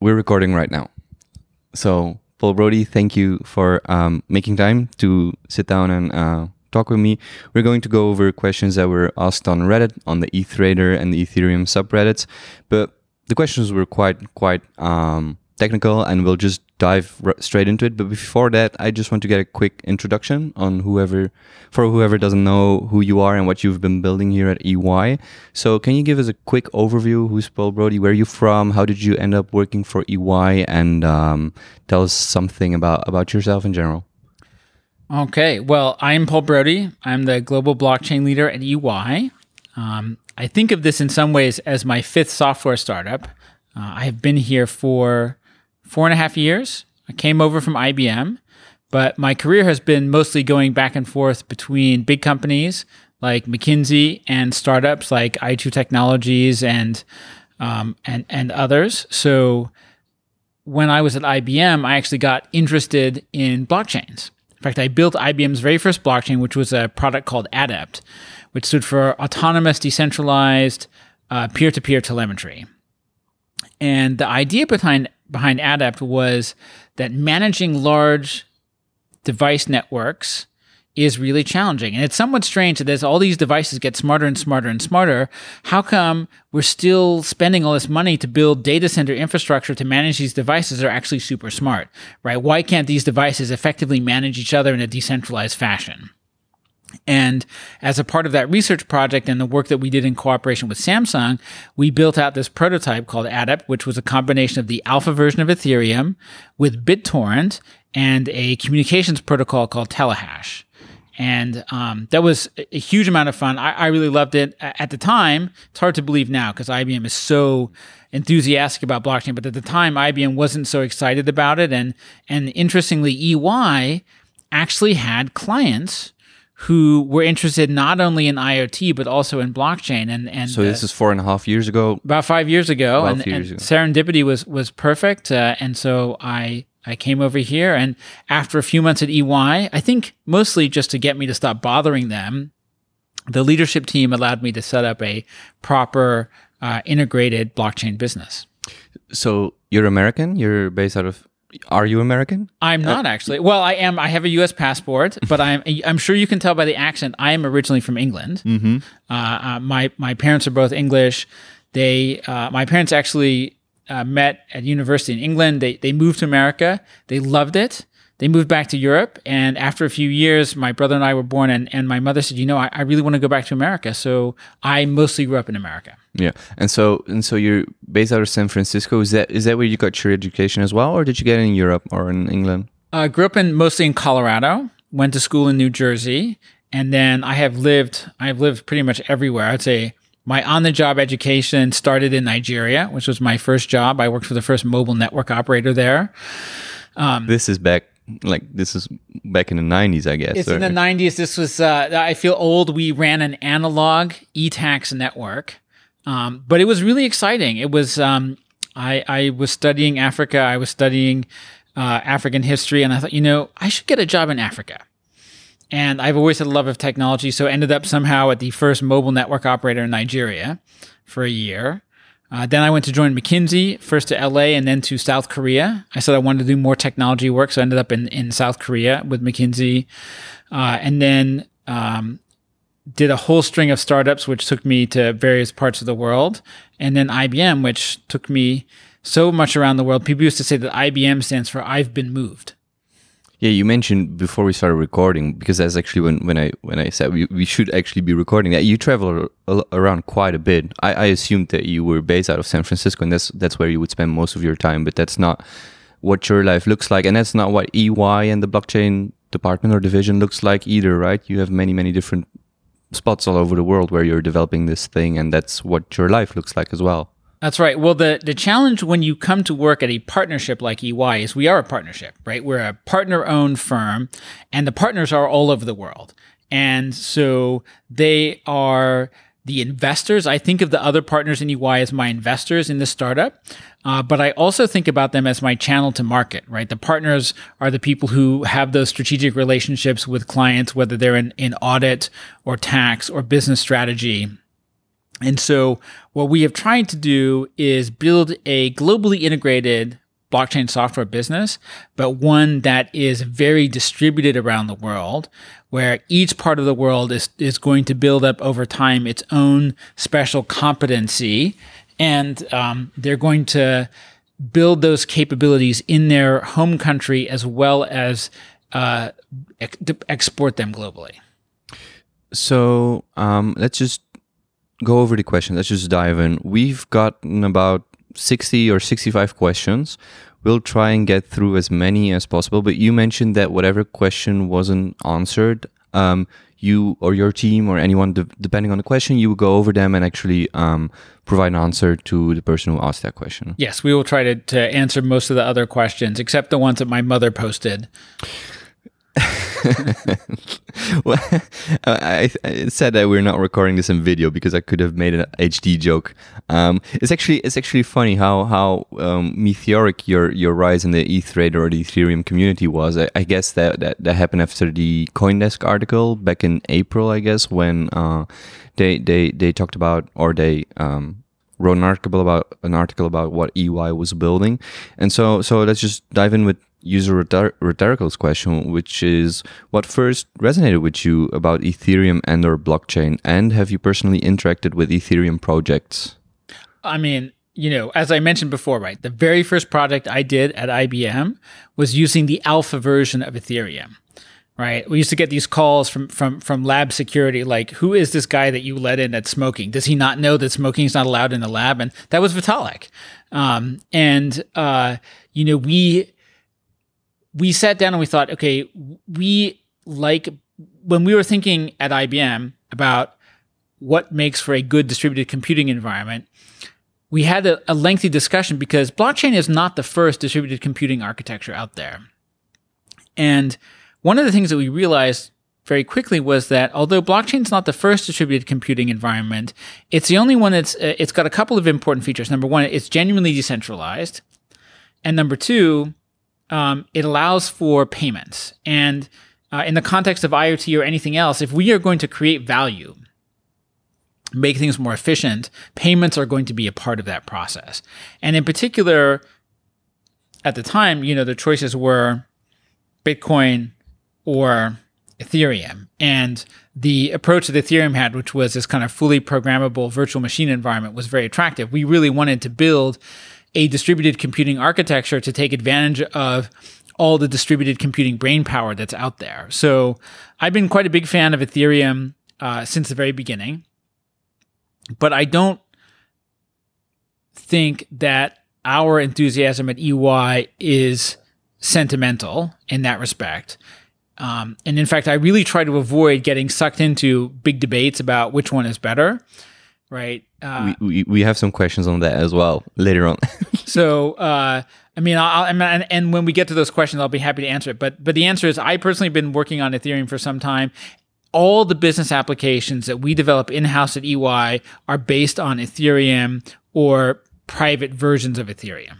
we're recording right now. So, Paul Brody, thank you for um, making time to sit down and uh, talk with me. We're going to go over questions that were asked on Reddit, on the EthTrader and the Ethereum subreddits. But the questions were quite, quite um, technical, and we'll just dive r- straight into it. But before that, I just want to get a quick introduction on whoever, for whoever doesn't know who you are and what you've been building here at EY. So, can you give us a quick overview? Who's Paul Brody? Where are you from? How did you end up working for EY? And um, tell us something about about yourself in general. Okay, well, I'm Paul Brody. I'm the global blockchain leader at EY. Um, I think of this in some ways as my fifth software startup. Uh, I have been here for four and a half years. I came over from IBM, but my career has been mostly going back and forth between big companies like McKinsey and startups like i2 Technologies and um, and and others. So when I was at IBM, I actually got interested in blockchains. In fact, I built IBM's very first blockchain, which was a product called Adept, which stood for Autonomous Decentralized uh, Peer-to-Peer Telemetry. And the idea behind behind Adept was that managing large device networks is really challenging. And it's somewhat strange that as all these devices get smarter and smarter and smarter, how come we're still spending all this money to build data center infrastructure to manage these devices that are actually super smart, right? Why can't these devices effectively manage each other in a decentralized fashion? And as a part of that research project and the work that we did in cooperation with Samsung, we built out this prototype called Adept, which was a combination of the alpha version of Ethereum with BitTorrent and a communications protocol called Telehash. And um, that was a huge amount of fun. I, I, really loved it at the time. It's hard to believe now because IBM is so enthusiastic about blockchain, but at the time IBM wasn't so excited about it. And and interestingly, EY actually had clients who were interested not only in IoT but also in blockchain. And and so this uh, is four and a half years ago. About five years ago, and, years and ago. serendipity was was perfect. Uh, and so I I came over here, and after a few months at EY, I think mostly just to get me to stop bothering them, the leadership team allowed me to set up a proper uh, integrated blockchain business. So you're American. You're based out of. Are you American? I'm not uh, actually. Well, I am. I have a U.S. passport, but I'm. I'm sure you can tell by the accent. I am originally from England. Mm-hmm. Uh, uh, my my parents are both English. They. Uh, my parents actually uh, met at university in England. They they moved to America. They loved it. They moved back to Europe, and after a few years, my brother and I were born. And, and my mother said, "You know, I, I really want to go back to America." So I mostly grew up in America. Yeah, and so and so you're based out of San Francisco. Is that is that where you got your education as well, or did you get it in Europe or in England? I uh, grew up in mostly in Colorado. Went to school in New Jersey, and then I have lived. I have lived pretty much everywhere. I'd say my on the job education started in Nigeria, which was my first job. I worked for the first mobile network operator there. Um, this is back like this is back in the 90s i guess it's or? in the 90s this was uh, i feel old. We ran an analog ETACS network. Um, but it was really exciting. It was um, I, I was studying africa. I was studying uh, african history. And i thought you know i should get a job in africa. And I've always had a love of technology, so ended up somehow at the first mobile network operator in Nigeria for a year. Uh, then I went to join McKinsey, first to LA and then to South Korea. I said I wanted to do more technology work, so I ended up in, in South Korea with McKinsey. Uh, and then um, did a whole string of startups, which took me to various parts of the world. And then IBM, which took me so much around the world. People used to say that IBM stands for I've been moved. Yeah, you mentioned before we started recording because that's actually when, when I when I said we, we should actually be recording that you travel around quite a bit. I, I assumed that you were based out of San Francisco and that's that's where you would spend most of your time, but that's not what your life looks like, and that's not what EY and the blockchain department or division looks like either, right? You have many many different spots all over the world where you're developing this thing, and that's what your life looks like as well. That's right. Well, the, the challenge when you come to work at a partnership like EY is we are a partnership, right? We're a partner owned firm and the partners are all over the world. And so they are the investors. I think of the other partners in EY as my investors in the startup, uh, but I also think about them as my channel to market, right? The partners are the people who have those strategic relationships with clients, whether they're in, in audit or tax or business strategy And so, what we have tried to do is build a globally integrated blockchain software business, but one that is very distributed around the world, where each part of the world is, is going to build up over time its own special competency. And um, they're going to build those capabilities in their home country as well as uh, ex- export them globally. So um, let's just go over the question. Let's just dive in. We've gotten about 60 or 65 questions. We'll try and get through as many as possible. But you mentioned that whatever question wasn't answered, um, you or your team or anyone, de- depending on the question, you would go over them and actually um, provide an answer to the person who asked that question. Yes, we will try to, to answer most of the other questions, except the ones that my mother posted. well, I, I, said that we're not recording this in video because I could have made an HD joke. Um, it's actually it's actually funny how how um, meteoric your your rise in the ETH or the Ethereum community was. I, I, guess that, that that happened after the CoinDesk article back in April. I guess when uh, they they they talked about or they um, wrote an article about an article about what EY was building, and so so let's just dive in with user rhetorical's question, which is what first resonated with you about Ethereum and or blockchain, and have you personally interacted with Ethereum projects? I mean, you know, as I mentioned before, right, the very first project I did at IBM was using the alpha version of Ethereum. Right. We used to get these calls from from from lab security, like, who is this guy that you let in that's smoking? Does he not know that smoking is not allowed in the lab? And that was Vitalik. Um, and uh, you know, we we sat down and we thought, okay, we like when we were thinking at IBM about what makes for a good distributed computing environment, we had a, a, lengthy discussion because blockchain is not the first distributed computing architecture out there. And one of the things that we realized very quickly was that although blockchain is not the first distributed computing environment, it's the only one that's uh, it's got a couple of important features. Number one, it's genuinely decentralized, and number two, um, it allows for payments. And uh, in the context of IoT or anything else, if we are going to create value, make things more efficient, payments are going to be a part of that process. And in particular, at the time, you know, the choices were Bitcoin or Ethereum. And the approach that Ethereum had, which was this kind of fully programmable virtual machine environment, was very attractive. We really wanted to build a distributed computing architecture to take advantage of all the distributed computing brain power that's out there. So I've been quite a big fan of Ethereum uh, since the very beginning, but I don't think that our enthusiasm at EY is sentimental in that respect. Um, and in fact, I really try to avoid getting sucked into big debates about which one is better right? Uh, we, we, we have some questions on that as well later on. so, uh, I mean, I'll, I mean, and when we get to those questions, I'll be happy to answer it. But but the answer is, I personally have been working on Ethereum for some time. All the business applications that we develop in house at EY are based on Ethereum or private versions of Ethereum.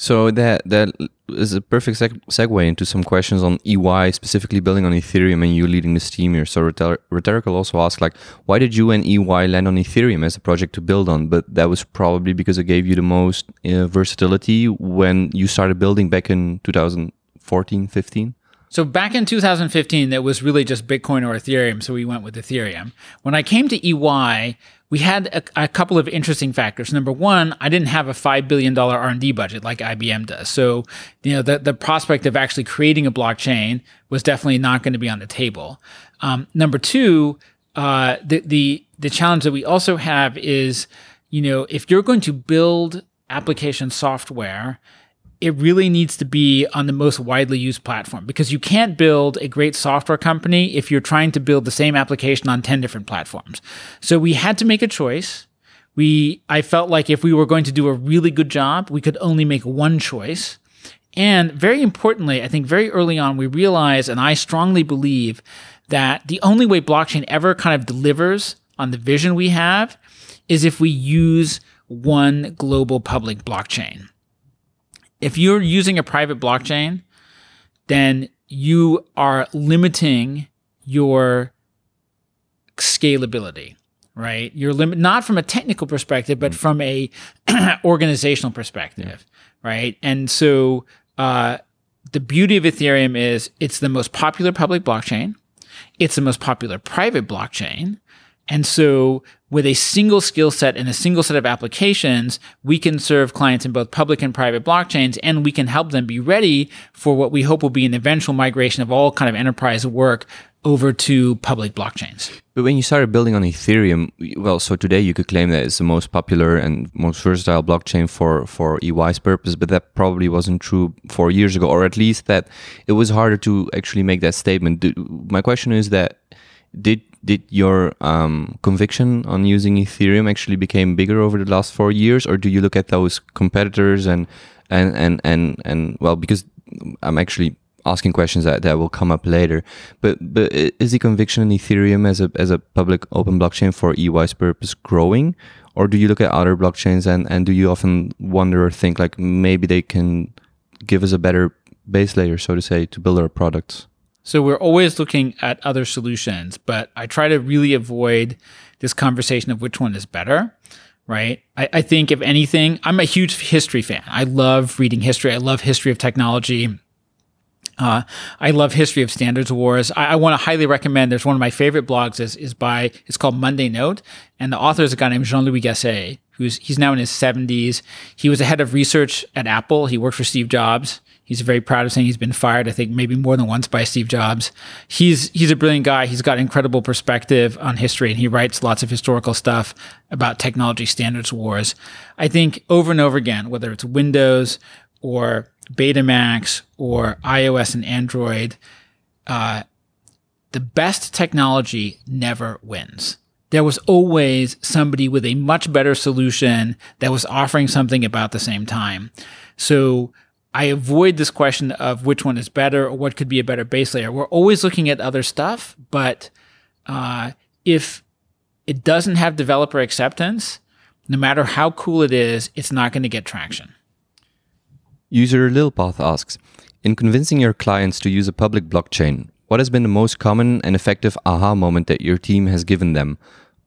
So that that is a perfect seg- segue into some questions on EY, specifically building on Ethereum and you leading this team here. So Rhetorical also asked, like, why did you and EY land on Ethereum as a project to build on? But that was probably because it gave you the most uh, versatility when you started building back in 2014, 15. So back in 2015, it was really just Bitcoin or Ethereum. So we went with Ethereum. When I came to EY, we had a, a, couple of interesting factors. Number one, I didn't have a five billion dollar R and D budget like IBM does, so you know the the prospect of actually creating a blockchain was definitely not going to be on the table. Um, number two, uh, the the the challenge that we also have is, you know, if you're going to build application software it really needs to be on the most widely used platform because you can't build a great software company if you're trying to build the same application on 10 different platforms. So we had to make a choice. We, I felt like if we were going to do a really good job, we could only make one choice. And very importantly, I think very early on, we realized, and I strongly believe that the only way blockchain ever kind of delivers on the vision we have is if we use one global public blockchain if you're using a private blockchain, then you are limiting your scalability, right? You're limit not from a technical perspective, but from a organizational perspective, right? And so uh, the beauty of Ethereum is it's the most popular public blockchain. It's the most popular private blockchain. And so with a single skill set and a single set of applications, we can serve clients in both public and private blockchains, and we can help them be ready for what we hope will be an eventual migration of all kind of enterprise work over to public blockchains. But when you started building on Ethereum, well, so today you could claim that it's the most popular and most versatile blockchain for for EY's purpose, but that probably wasn't true four years ago, or at least that it was harder to actually make that statement. My question is that did did your um, conviction on using Ethereum actually became bigger over the last four years, or do you look at those competitors and and and and and well, because I'm actually asking questions that, that will come up later. But but is the conviction in Ethereum as a as a public open blockchain for EY's purpose growing, or do you look at other blockchains and and do you often wonder or think like maybe they can give us a better base layer, so to say, to build our products? So we're always looking at other solutions, but I try to really avoid this conversation of which one is better right? I, I, think if anything, I'm a huge history fan. I love reading history. I love history of technology. Uh, I love history of standards wars. I, I want to highly recommend. There's one of my favorite blogs is is by it's called Monday Note, and the author is a guy named Jean Louis Gassée, who's he's now in his 70s. He was a head of research at Apple. He worked for Steve Jobs. He's very proud of saying he's been fired. I think maybe more than once by Steve Jobs. He's he's a brilliant guy. He's got incredible perspective on history, and he writes lots of historical stuff about technology standards wars. I think over and over again, whether it's Windows or Betamax or iOS and Android, uh, the best technology never wins. There was always somebody with a much better solution that was offering something about the same time. So I avoid this question of which one is better or what could be a better base layer. We're always looking at other stuff, but uh, if it doesn't have developer acceptance, no matter how cool it is, it's not going to get traction. User Lilpath asks In convincing your clients to use a public blockchain, what has been the most common and effective aha moment that your team has given them?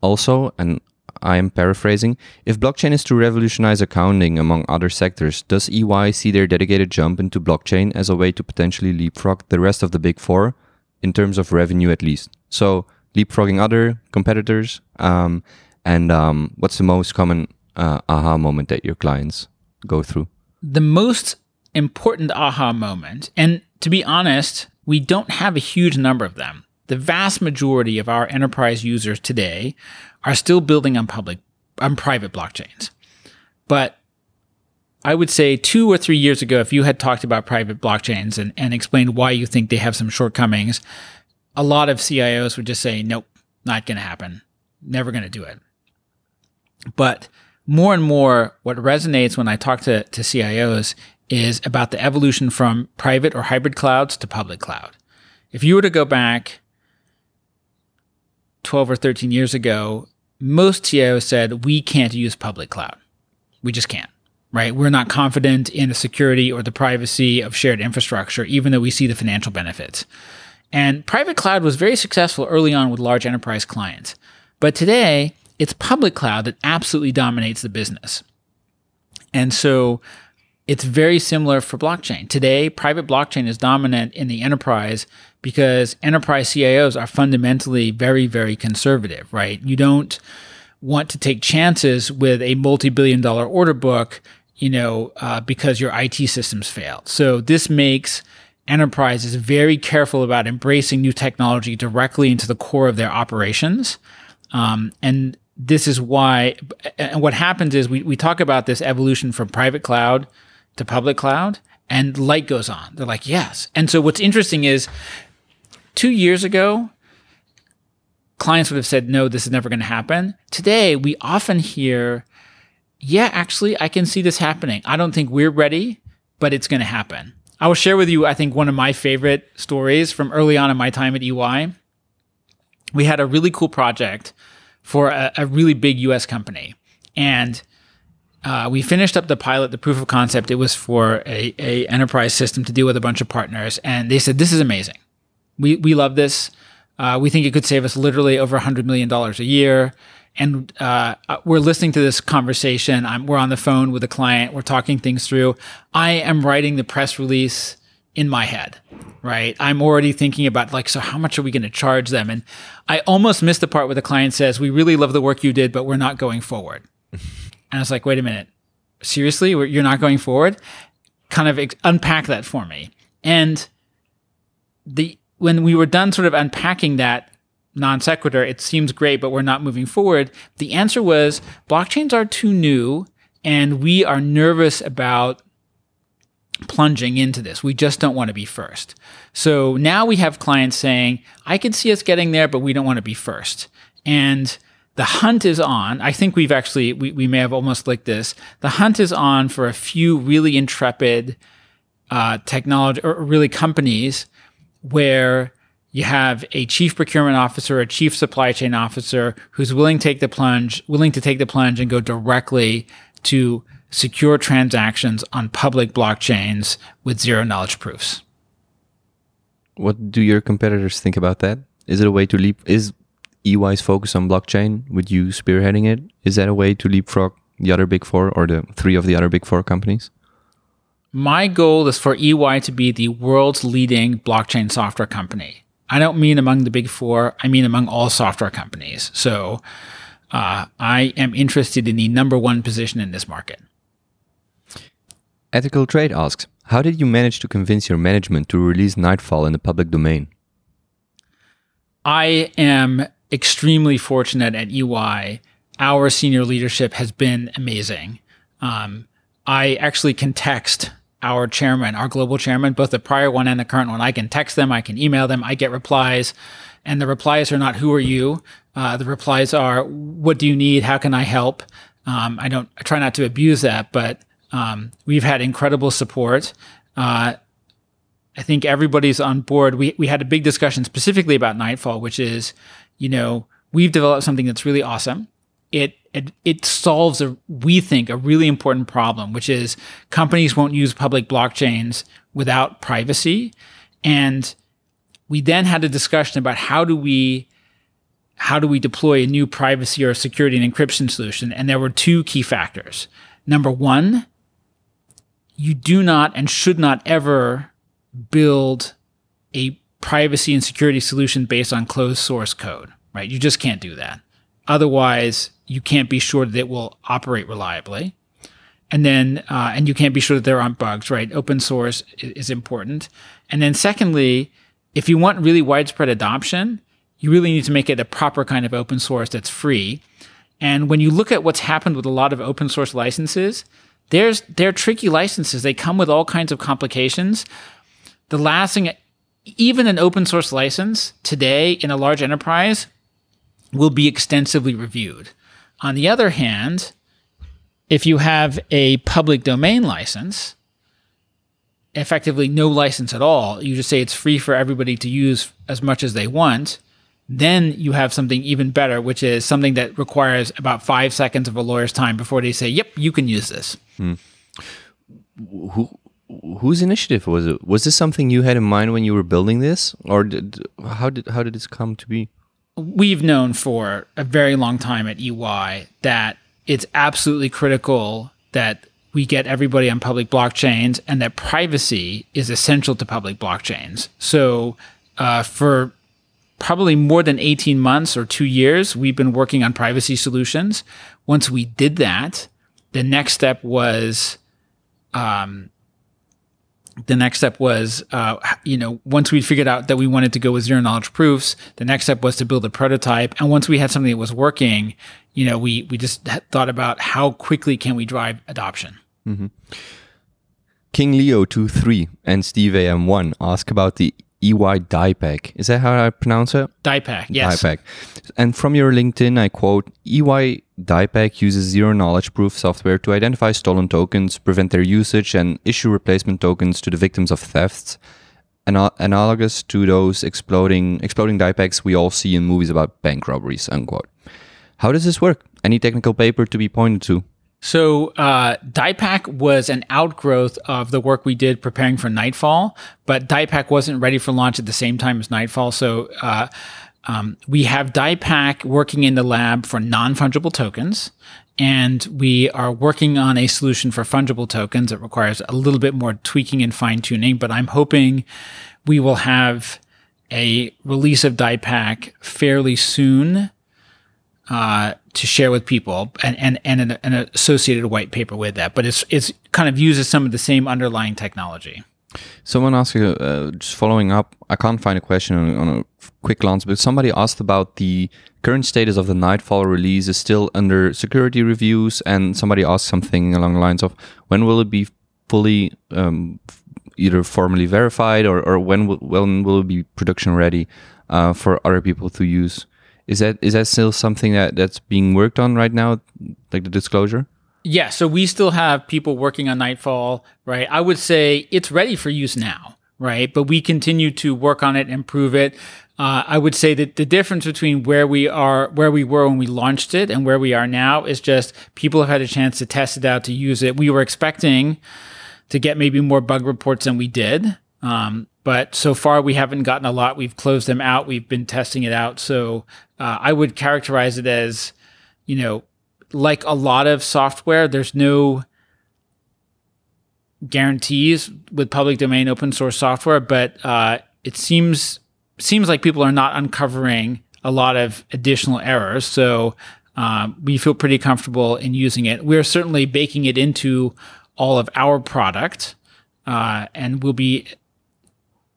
Also, and I am paraphrasing, if blockchain is to revolutionize accounting among other sectors, does EY see their dedicated jump into blockchain as a way to potentially leapfrog the rest of the big four, in terms of revenue at least? So, leapfrogging other competitors, um, and um, what's the most common uh, aha moment that your clients go through? the most important aha moment, and to be honest, we don't have a huge number of them. The vast majority of our enterprise users today are still building on public, on private blockchains. But I would say two or three years ago, if you had talked about private blockchains and, and explained why you think they have some shortcomings, a lot of CIOs would just say, nope, not going to happen. Never going to do it. But more and more, what resonates when I talk to, to CIOs is about the evolution from private or hybrid clouds to public cloud. If you were to go back 12 or 13 years ago, most CIOs said, we can't use public cloud. We just can't, right? We're not confident in the security or the privacy of shared infrastructure, even though we see the financial benefits. And private cloud was very successful early on with large enterprise clients. But today, it's public cloud that absolutely dominates the business. And so it's very similar for blockchain. Today, private blockchain is dominant in the enterprise because enterprise CIOs are fundamentally very, very conservative, right? You don't want to take chances with a multi billion dollar order book, you know, uh, because your IT systems failed. So this makes enterprises very careful about embracing new technology directly into the core of their operations. Um, and this is why, and what happens is we, we talk about this evolution from private cloud to public cloud, and light goes on. They're like, yes. And so what's interesting is two years ago, clients would have said, no, this is never going to happen. Today, we often hear, yeah, actually, I can see this happening. I don't think we're ready, but it's going to happen. I will share with you, I think, one of my favorite stories from early on in my time at EY. We had a really cool project for a, a really big US company. And uh, we finished up the pilot, the proof of concept. It was for a, a enterprise system to deal with a bunch of partners. And they said, this is amazing. We, we love this. Uh, we think it could save us literally over $100 million a year. and uh, we're listening to this conversation. I'm, we're on the phone with a client. We're talking things through. I am writing the press release in my head, right? I'm already thinking about like, so how much are we going to charge them? And I almost missed the part where the client says, "We really love the work you did, but we're not going forward." And I was like, "Wait a minute, seriously? You're not going forward?" Kind of ex- unpack that for me. And the when we were done, sort of unpacking that non sequitur, it seems great, but we're not moving forward. The answer was blockchains are too new, and we are nervous about plunging into this. We just don't want to be first. So now we have clients saying, I can see us getting there, but we don't want to be first. And the hunt is on. I think we've actually, we, we may have almost like this. The hunt is on for a few really intrepid uh, technology or really companies where you have a chief procurement officer, a chief supply chain officer who's willing to take the plunge, willing to take the plunge and go directly to secure transactions on public blockchains with zero knowledge proofs. What do your competitors think about that? Is it a way to leap? Is EY's focus on blockchain with you spearheading it? Is that a way to leapfrog the other big four or the three of the other big four companies? My goal is for EY to be the world's leading blockchain software company. I don't mean among the big four, I mean among all software companies. So uh, I am interested in the number one position in this market. Ethical Trade asks How did you manage to convince your management to release Nightfall in the public domain? I am extremely fortunate at EY. Our senior leadership has been amazing. Um, I actually can text our chairman, our global chairman, both the prior one and the current one. I can text them, I can email them, I get replies. And the replies are not, who are you? Uh, the replies are, what do you need? How can I help? Um, I don't, I try not to abuse that, but um, we've had incredible support. Uh, I think everybody's on board. We, we had a big discussion specifically about Nightfall, which is, you know, we've developed something that's really awesome. It it, it solves a we think a really important problem, which is companies won't use public blockchains without privacy. And we then had a discussion about how do we how do we deploy a new privacy or security and encryption solution? And there were two key factors. Number one, you do not and should not ever build a privacy and security solution based on closed source code, right? You just can't do that. Otherwise, you can't be sure that it will operate reliably. And then, uh, and you can't be sure that there aren't bugs, right? Open source is, important. And then, secondly, if you want really widespread adoption, you really need to make it a proper kind of open source that's free. And when you look at what's happened with a lot of open source licenses, there's they're tricky licenses. They come with all kinds of complications. The last thing, even an open source license today in a large enterprise will be extensively reviewed. On the other hand, if you have a public domain license, effectively no license at all, you just say it's free for everybody to use as much as they want, then you have something even better, which is something that requires about five seconds of a lawyer's time before they say, yep, you can use this. Hmm. Who, whose initiative was it? Was this something you had in mind when you were building this, or did, how did how did this come to be? we've known for a very long time at EY that it's absolutely critical that we get everybody on public blockchains and that privacy is essential to public blockchains. So, uh, for probably more than 18 months or two years, we've been working on privacy solutions. Once we did that, the next step was um, the next step was, uh, you know, once we figured out that we wanted to go with zero knowledge proofs, the next step was to build a prototype. And once we had something that was working, you know, we we just thought about how quickly can we drive adoption. Mm-hmm. King Leo two three and Steve AM one ask about the EY DiePak. Is that how I pronounce it? DiePak, yes. DiePak. And from your LinkedIn, I quote EY DiePak uses zero knowledge proof software to identify stolen tokens, prevent their usage, and issue replacement tokens to the victims of thefts. Ana- analogous to those exploding exploding DiePaks we all see in movies about bank robberies. Unquote. How does this work? Any technical paper to be pointed to? So, uh, DiePak was an outgrowth of the work we did preparing for Nightfall, but DiePak wasn't ready for launch at the same time as Nightfall. So, uh, um, we have DiePak working in the lab for non fungible tokens, and we are working on a solution for fungible tokens It requires a little bit more tweaking and fine tuning. But I'm hoping we will have a release of DiePak fairly soon uh, to share with people and, and, and an, an, associated white paper with that. But it's, it's kind of uses some of the same underlying technology. Someone asked, uh, just following up, I can't find a question on, on, a quick glance, but somebody asked about the current status of the Nightfall release is still under security reviews, and somebody asked something along the lines of when will it be fully um, either formally verified or, or when, will, when will it be production ready uh, for other people to use? Is that is that still something that, that's being worked on right now, like the disclosure? Yeah, so we still have people working on Nightfall, right? I would say it's ready for use now, right? But we continue to work on it, improve it. Uh, I would say that the difference between where we are, where we were when we launched it, and where we are now is just people have had a chance to test it out, to use it. We were expecting to get maybe more bug reports than we did, um, but so far we haven't gotten a lot. We've closed them out. We've been testing it out. So uh, I would characterize it as, you know, like a lot of software, there's no guarantees with public domain open source software, but uh, it seems seems like people are not uncovering a lot of additional errors. So um, we feel pretty comfortable in using it. We're certainly baking it into all of our product, uh, and we'll be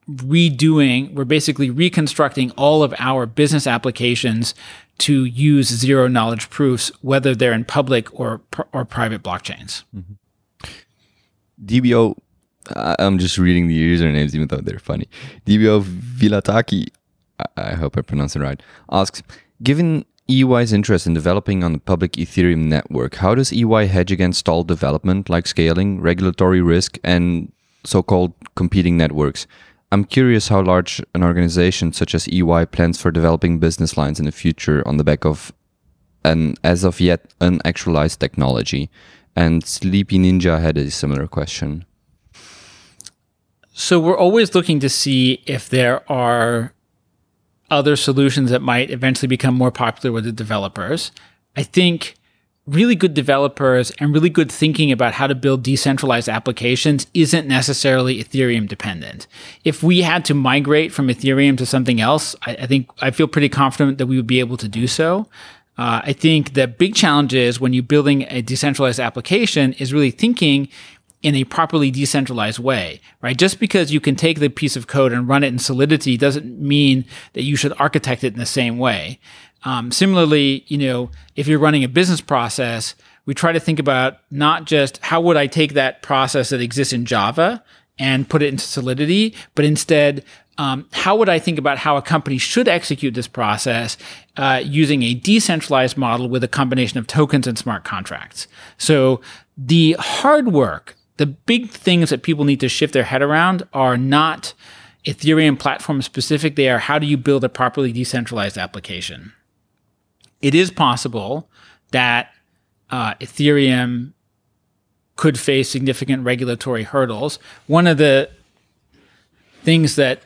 redoing. We're basically reconstructing all of our business applications to use zero knowledge proofs, whether they're in public or or private blockchains. Mm-hmm. DBO, I'm just reading the usernames, even though they're funny. DBO Vilataki, I hope I pronounced it right, asks, given EY's interest in developing on the public Ethereum network, how does EY hedge against stalled development like scaling, regulatory risk, and so-called competing networks? I'm curious how large an organization such as EY plans for developing business lines in the future on the back of an as of yet unactualized technology. And Sleepy Ninja had a similar question. So we're always looking to see if there are other solutions that might eventually become more popular with the developers. I think really good developers and really good thinking about how to build decentralized applications isn't necessarily Ethereum dependent. If we had to migrate from Ethereum to something else, I, I think I feel pretty confident that we would be able to do so. Uh, I think the big challenge is when you're building a decentralized application is really thinking in a properly decentralized way, right? Just because you can take the piece of code and run it in Solidity doesn't mean that you should architect it in the same way. Um, similarly, you know, if you're running a business process, we try to think about not just how would I take that process that exists in Java and put it into Solidity, but instead, um, how would I think about how a company should execute this process uh, using a decentralized model with a combination of tokens and smart contracts? So the hard work, the big things that people need to shift their head around are not Ethereum platform specific. They are how do you build a properly decentralized application? It is possible that uh, Ethereum could face significant regulatory hurdles. One of the things that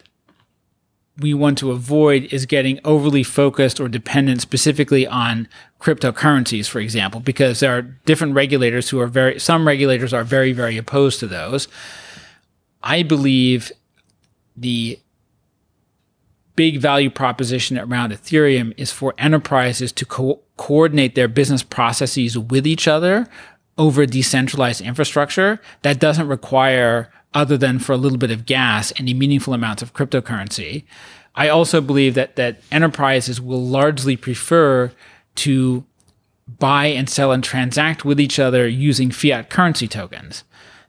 we want to avoid is getting overly focused or dependent specifically on cryptocurrencies, for example, because there are different regulators who are very, some regulators are very, very opposed to those. I believe the big value proposition around Ethereum is for enterprises to co- coordinate their business processes with each other over decentralized infrastructure that doesn't require, other than for a little bit of gas, any meaningful amounts of cryptocurrency. I also believe that that enterprises will largely prefer to buy and sell and transact with each other using fiat currency tokens,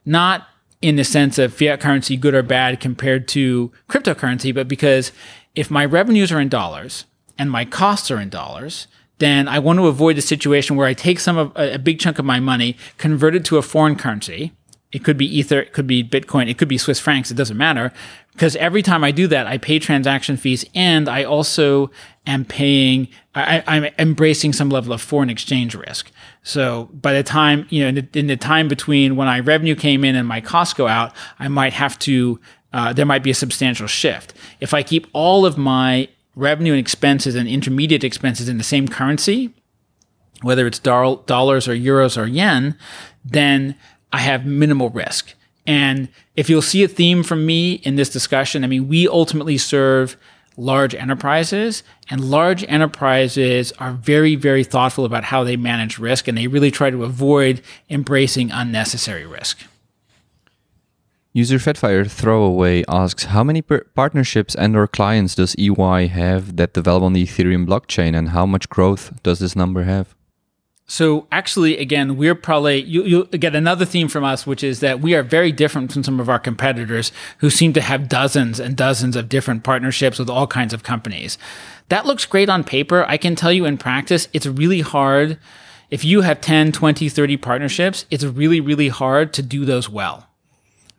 not in the sense of fiat currency good or bad compared to cryptocurrency, but because if my revenues are in dollars and my costs are in dollars, then I want to avoid a situation where I take some of a, big chunk of my money, convert it to a foreign currency. It could be Ether, it could be Bitcoin, it could be Swiss francs, it doesn't matter. Because every time I do that, I pay transaction fees and I also am paying, I, am embracing some level of foreign exchange risk. So by the time, you know, in the, in the time between when my revenue came in and my costs go out, I might have to uh, there might be a substantial shift. If I keep all of my revenue and expenses and intermediate expenses in the same currency, whether it's dollars or euros or yen, then I have minimal risk. And if you'll see a theme from me in this discussion, I mean, we ultimately serve large enterprises, and large enterprises are very, very thoughtful about how they manage risk, and they really try to avoid embracing unnecessary risk. User Fedfire Throwaway asks, how many partnerships and or clients does EY have that develop on the Ethereum blockchain, and how much growth does this number have? So actually, again, we're probably you you get another theme from us, which is that we are very different from some of our competitors who seem to have dozens and dozens of different partnerships with all kinds of companies. That looks great on paper. I can tell you in practice, it's really hard. If you have 10, 20, 30 partnerships, it's really, really hard to do those well.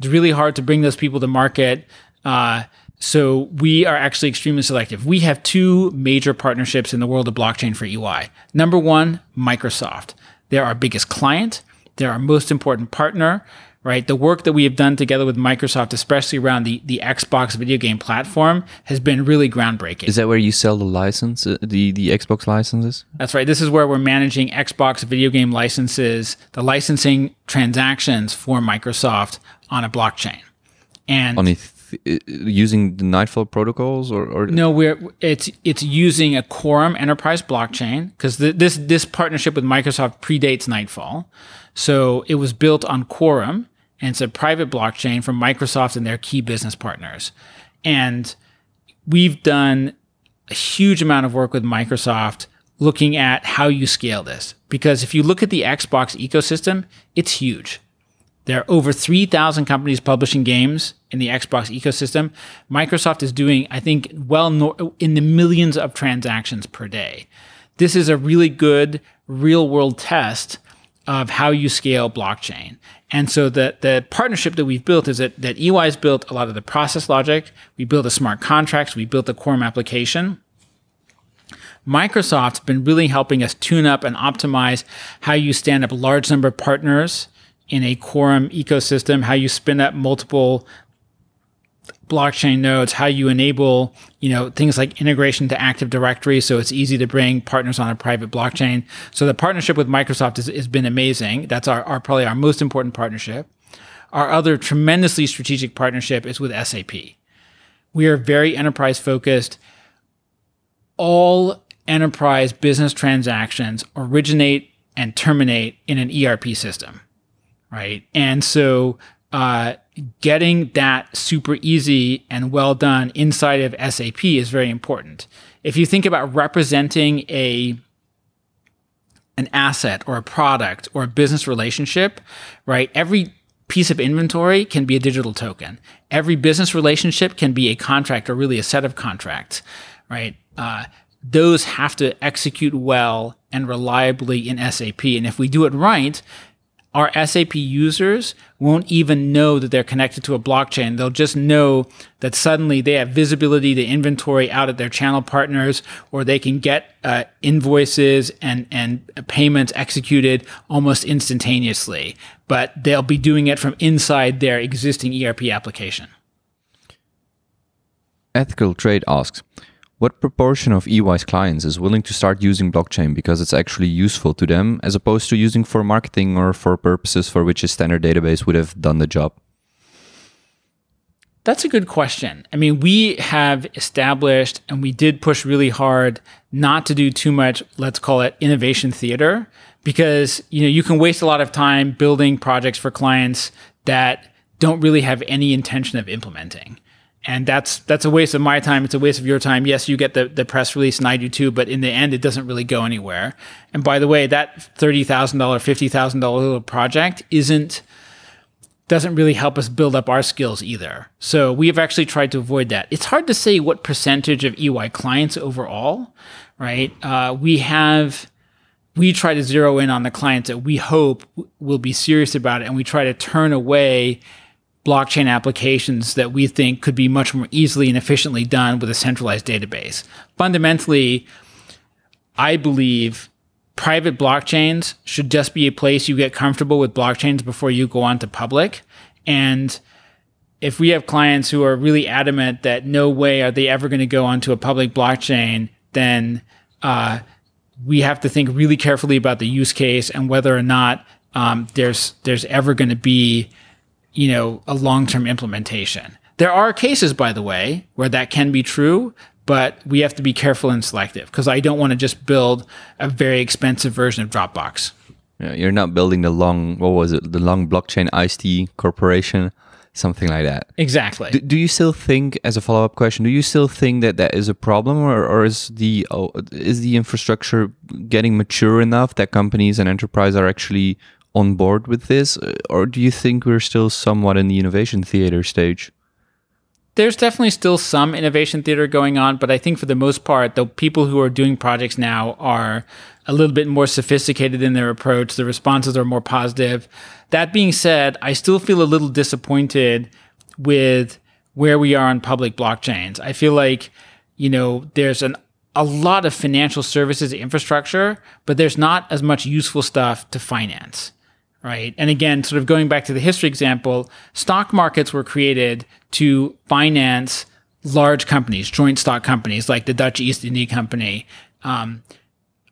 It's really hard to bring those people to market. Uh, so we are actually extremely selective. We have two major partnerships in the world of blockchain for EY. Number one, Microsoft. They're our biggest client. They're our most important partner, right? The work that we have done together with Microsoft, especially around the, the Xbox video game platform, has been really groundbreaking. Is that where you sell the license, uh, the, the Xbox licenses? That's right. This is where we're managing Xbox video game licenses, the licensing transactions for Microsoft on a blockchain. And on a using the Nightfall protocols or, or no, we're it's it's using a Quorum enterprise blockchain because this this partnership with Microsoft predates Nightfall, so it was built on Quorum and it's a private blockchain from Microsoft and their key business partners, and we've done a huge amount of work with Microsoft looking at how you scale this because if you look at the Xbox ecosystem, it's huge there are over 3,000 companies publishing games in the Xbox ecosystem. Microsoft is doing, I think, well in the millions of transactions per day. This is a really good real world test of how you scale blockchain. And so the, the partnership that we've built is that, that EY has built a lot of the process logic. We built the smart contracts. We built the Quorum application. Microsoft's been really helping us tune up and optimize how you stand up a large number of partners in a quorum ecosystem, how you spin up multiple blockchain nodes, how you enable, you know, things like integration to Active Directory, so it's easy to bring partners on a private blockchain. So the partnership with Microsoft has, has been amazing. That's our, our probably our most important partnership. Our other tremendously strategic partnership is with SAP. We are very enterprise focused. All enterprise business transactions originate and terminate in an ERP system right? And so uh, getting that super easy and well done inside of SAP is very important. If you think about representing a an asset or a product or a business relationship, right? Every piece of inventory can be a digital token. Every business relationship can be a contract or really a set of contracts, right? Uh, those have to execute well and reliably in SAP. And if we do it right, our SAP users won't even know that they're connected to a blockchain. They'll just know that suddenly they have visibility to inventory out at their channel partners, or they can get uh, invoices and, and payments executed almost instantaneously. But they'll be doing it from inside their existing ERP application. Ethical Trade asks, what proportion of EY's clients is willing to start using blockchain because it's actually useful to them as opposed to using for marketing or for purposes for which a standard database would have done the job? That's a good question. I mean, we have established and we did push really hard not to do too much, let's call it innovation theater, because you know, you can waste a lot of time building projects for clients that don't really have any intention of implementing and that's that's a waste of my time. It's a waste of your time. Yes, you get the, the press release, and I do too. But in the end, it doesn't really go anywhere. And by the way, that thirty thousand dollar, fifty thousand dollar little project isn't doesn't really help us build up our skills either. So we have actually tried to avoid that. It's hard to say what percentage of EY clients overall, right? Uh, we have we try to zero in on the clients that we hope will be serious about it, and we try to turn away blockchain applications that we think could be much more easily and efficiently done with a centralized database. Fundamentally, I believe private blockchains should just be a place you get comfortable with blockchains before you go on to public. And if we have clients who are really adamant that no way are they ever going to go onto a public blockchain, then uh, we have to think really carefully about the use case and whether or not um, there's there's ever going to be, you know, a long term implementation. There are cases, by the way, where that can be true, but we have to be careful and selective because I don't want to just build a very expensive version of Dropbox. Yeah, you're not building the long, what was it, the long blockchain Iced Tea corporation, something like that. Exactly. Do, do you still think, as a follow up question, do you still think that that is a problem, or, or is the oh, is the infrastructure getting mature enough that companies and enterprise are actually on board with this, uh, or do you think we're still somewhat in the innovation theater stage? there's definitely still some innovation theater going on, but I think for the most part, the people who are doing projects now are a little bit more sophisticated in their approach. The responses are more positive. That being said, I still feel a little disappointed with where we are on public blockchains. I feel like, you know, there's an a lot of financial services infrastructure, but there's not as much useful stuff to finance right? And again, sort of going back to the history example, stock markets were created to finance large companies, joint stock companies like the Dutch East India Company. Um,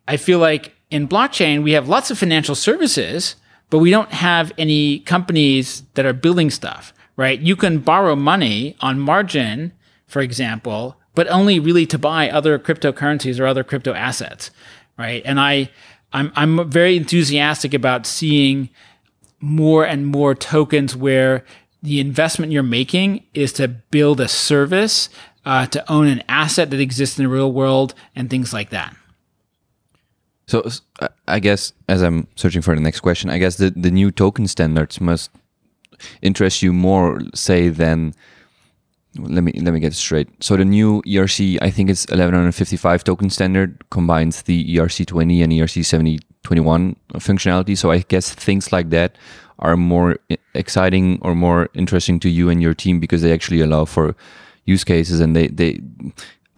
I feel like in blockchain, we have lots of financial services, but we don't have any companies that are building stuff, right? You can borrow money on margin, for example, but only really to buy other cryptocurrencies or other crypto assets, right? And I, I'm I'm very enthusiastic about seeing more and more tokens where the investment you're making is to build a service, uh, to own an asset that exists in the real world, and things like that. So I guess as I'm searching for the next question, I guess the, the new token standards must interest you more, say, than let me let me get straight. So the new ERC, I think it's 1155 token standard, combines the ERC 20 and ERC 7021 functionality. So I guess things like that are more exciting or more interesting to you and your team because they actually allow for use cases and they they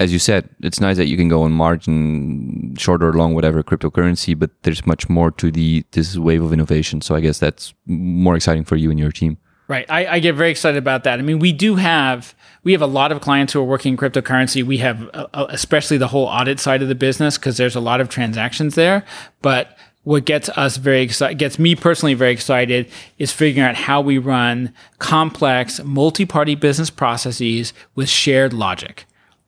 as you said, it's nice that you can go on margin, short or long, whatever cryptocurrency, but there's much more to the this wave of innovation. So I guess that's more exciting for you and your team. Right. I, I, get very excited about that. I mean, we do have we have a lot of clients who are working in cryptocurrency. We have uh, uh especially the whole audit side of the business because there's a lot of transactions there. But what gets us very excited, gets me personally very excited, is figuring out how we run complex multi-party business processes with shared logic.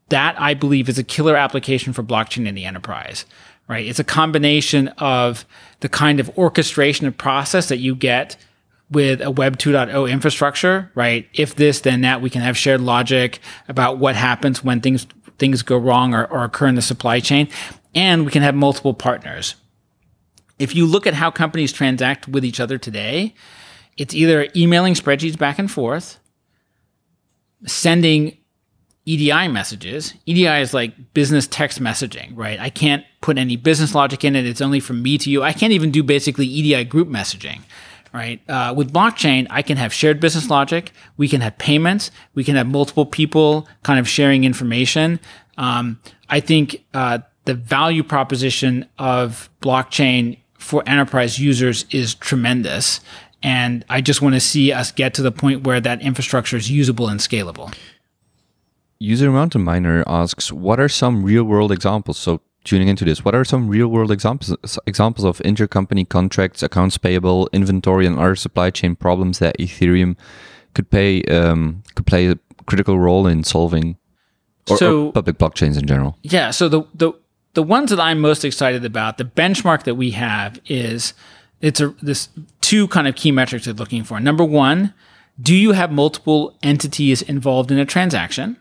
That I believe is a killer application for blockchain in the enterprise. Right. It's a combination of the kind of orchestration of process that you get with a Web 2.0 infrastructure, right? If this, then that, we can have shared logic about what happens when things things go wrong or, or occur in the supply chain, and we can have multiple partners. If you look at how companies transact with each other today, it's either emailing spreadsheets back and forth, sending EDI messages. EDI is like business text messaging, right? I can't put any business logic in it. It's only from me to you. I can't even do basically EDI group messaging right? Uh, with blockchain, I can have shared business logic. We can have payments. We can have multiple people kind of sharing information. Um, I think uh, the value proposition of blockchain for enterprise users is tremendous. And I just want to see us get to the point where that infrastructure is usable and scalable. User Mountain Miner asks, what are some real world examples? So tuning into this, what are some real world examples examples of intercompany contracts, accounts payable, inventory, and other supply chain problems that Ethereum could pay um, could play a critical role in solving, or, so, or public blockchains in general? Yeah. So the the the ones that I'm most excited about, the benchmark that we have is it's a this two kind of key metrics we're looking for. Number one, do you have multiple entities involved in a transaction?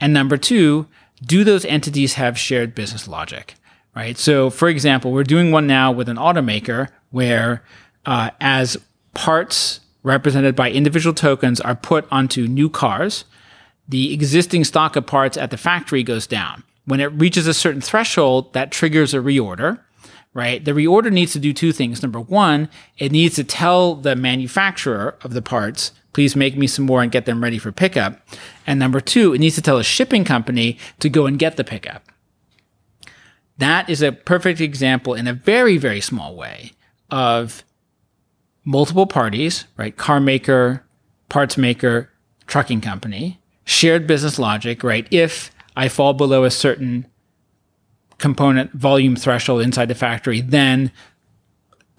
And number two, do those entities have shared business logic? Right. So, for example, we're doing one now with an automaker where, uh, as parts represented by individual tokens are put onto new cars, the existing stock of parts at the factory goes down. When it reaches a certain threshold, that triggers a reorder, right? The reorder needs to do two things. Number one, it needs to tell the manufacturer of the parts please make me some more and get them ready for pickup. And number two, it needs to tell a shipping company to go and get the pickup. That is a perfect example in a very, very small way of multiple parties, right? Car maker, parts maker, trucking company, shared business logic, right? If I fall below a certain component volume threshold inside the factory, then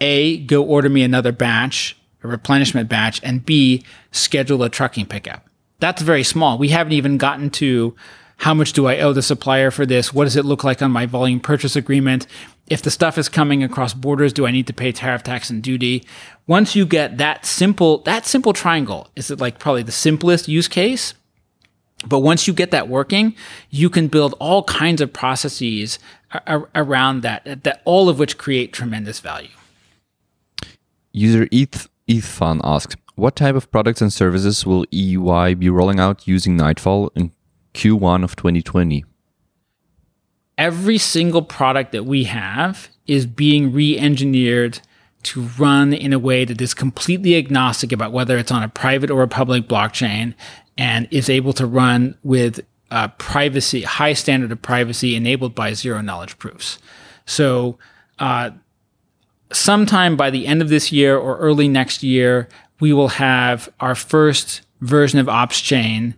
A, go order me another batch, a replenishment batch, and B, schedule a trucking pickup. That's very small. We haven't even gotten to how much do I owe the supplier for this? What does it look like on my volume purchase agreement? If the stuff is coming across borders, do I need to pay tariff, tax, and duty? Once you get that simple, that simple triangle is it like probably the simplest use case. But once you get that working, you can build all kinds of processes around that, that all of which create tremendous value. User ETH, ETHFun asks, what type of products and services will EY be rolling out using Nightfall in Q1 of 2020? Every single product that we have is being re engineered to run in a way that is completely agnostic about whether it's on a private or a public blockchain and is able to run with uh, privacy, high standard of privacy enabled by zero knowledge proofs. So, uh, sometime by the end of this year or early next year, we will have our first version of OpsChain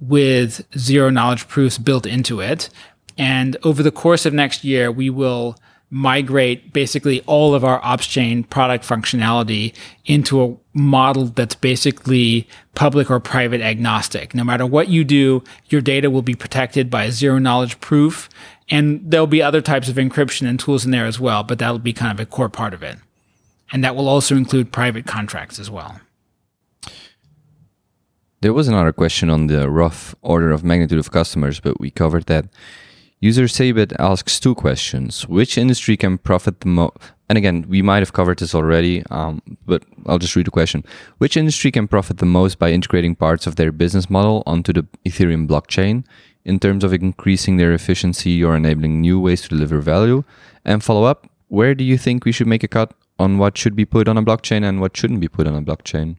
with zero knowledge proofs built into it. And over the course of next year, we will migrate basically all of our OpsChain product functionality into a model that's basically public or private agnostic. No matter what you do, your data will be protected by a zero knowledge proof. And there'll be other types of encryption and tools in there as well, but that'll be kind of a core part of it. And that will also include private contracts as well. There was another question on the rough order of magnitude of customers, but we covered that. User Sabit asks two questions. Which industry can profit the most? And again, we might have covered this already, um, but I'll just read the question. Which industry can profit the most by integrating parts of their business model onto the Ethereum blockchain in terms of increasing their efficiency or enabling new ways to deliver value? And follow up, where do you think we should make a cut on what should be put on a blockchain and what shouldn't be put on a blockchain?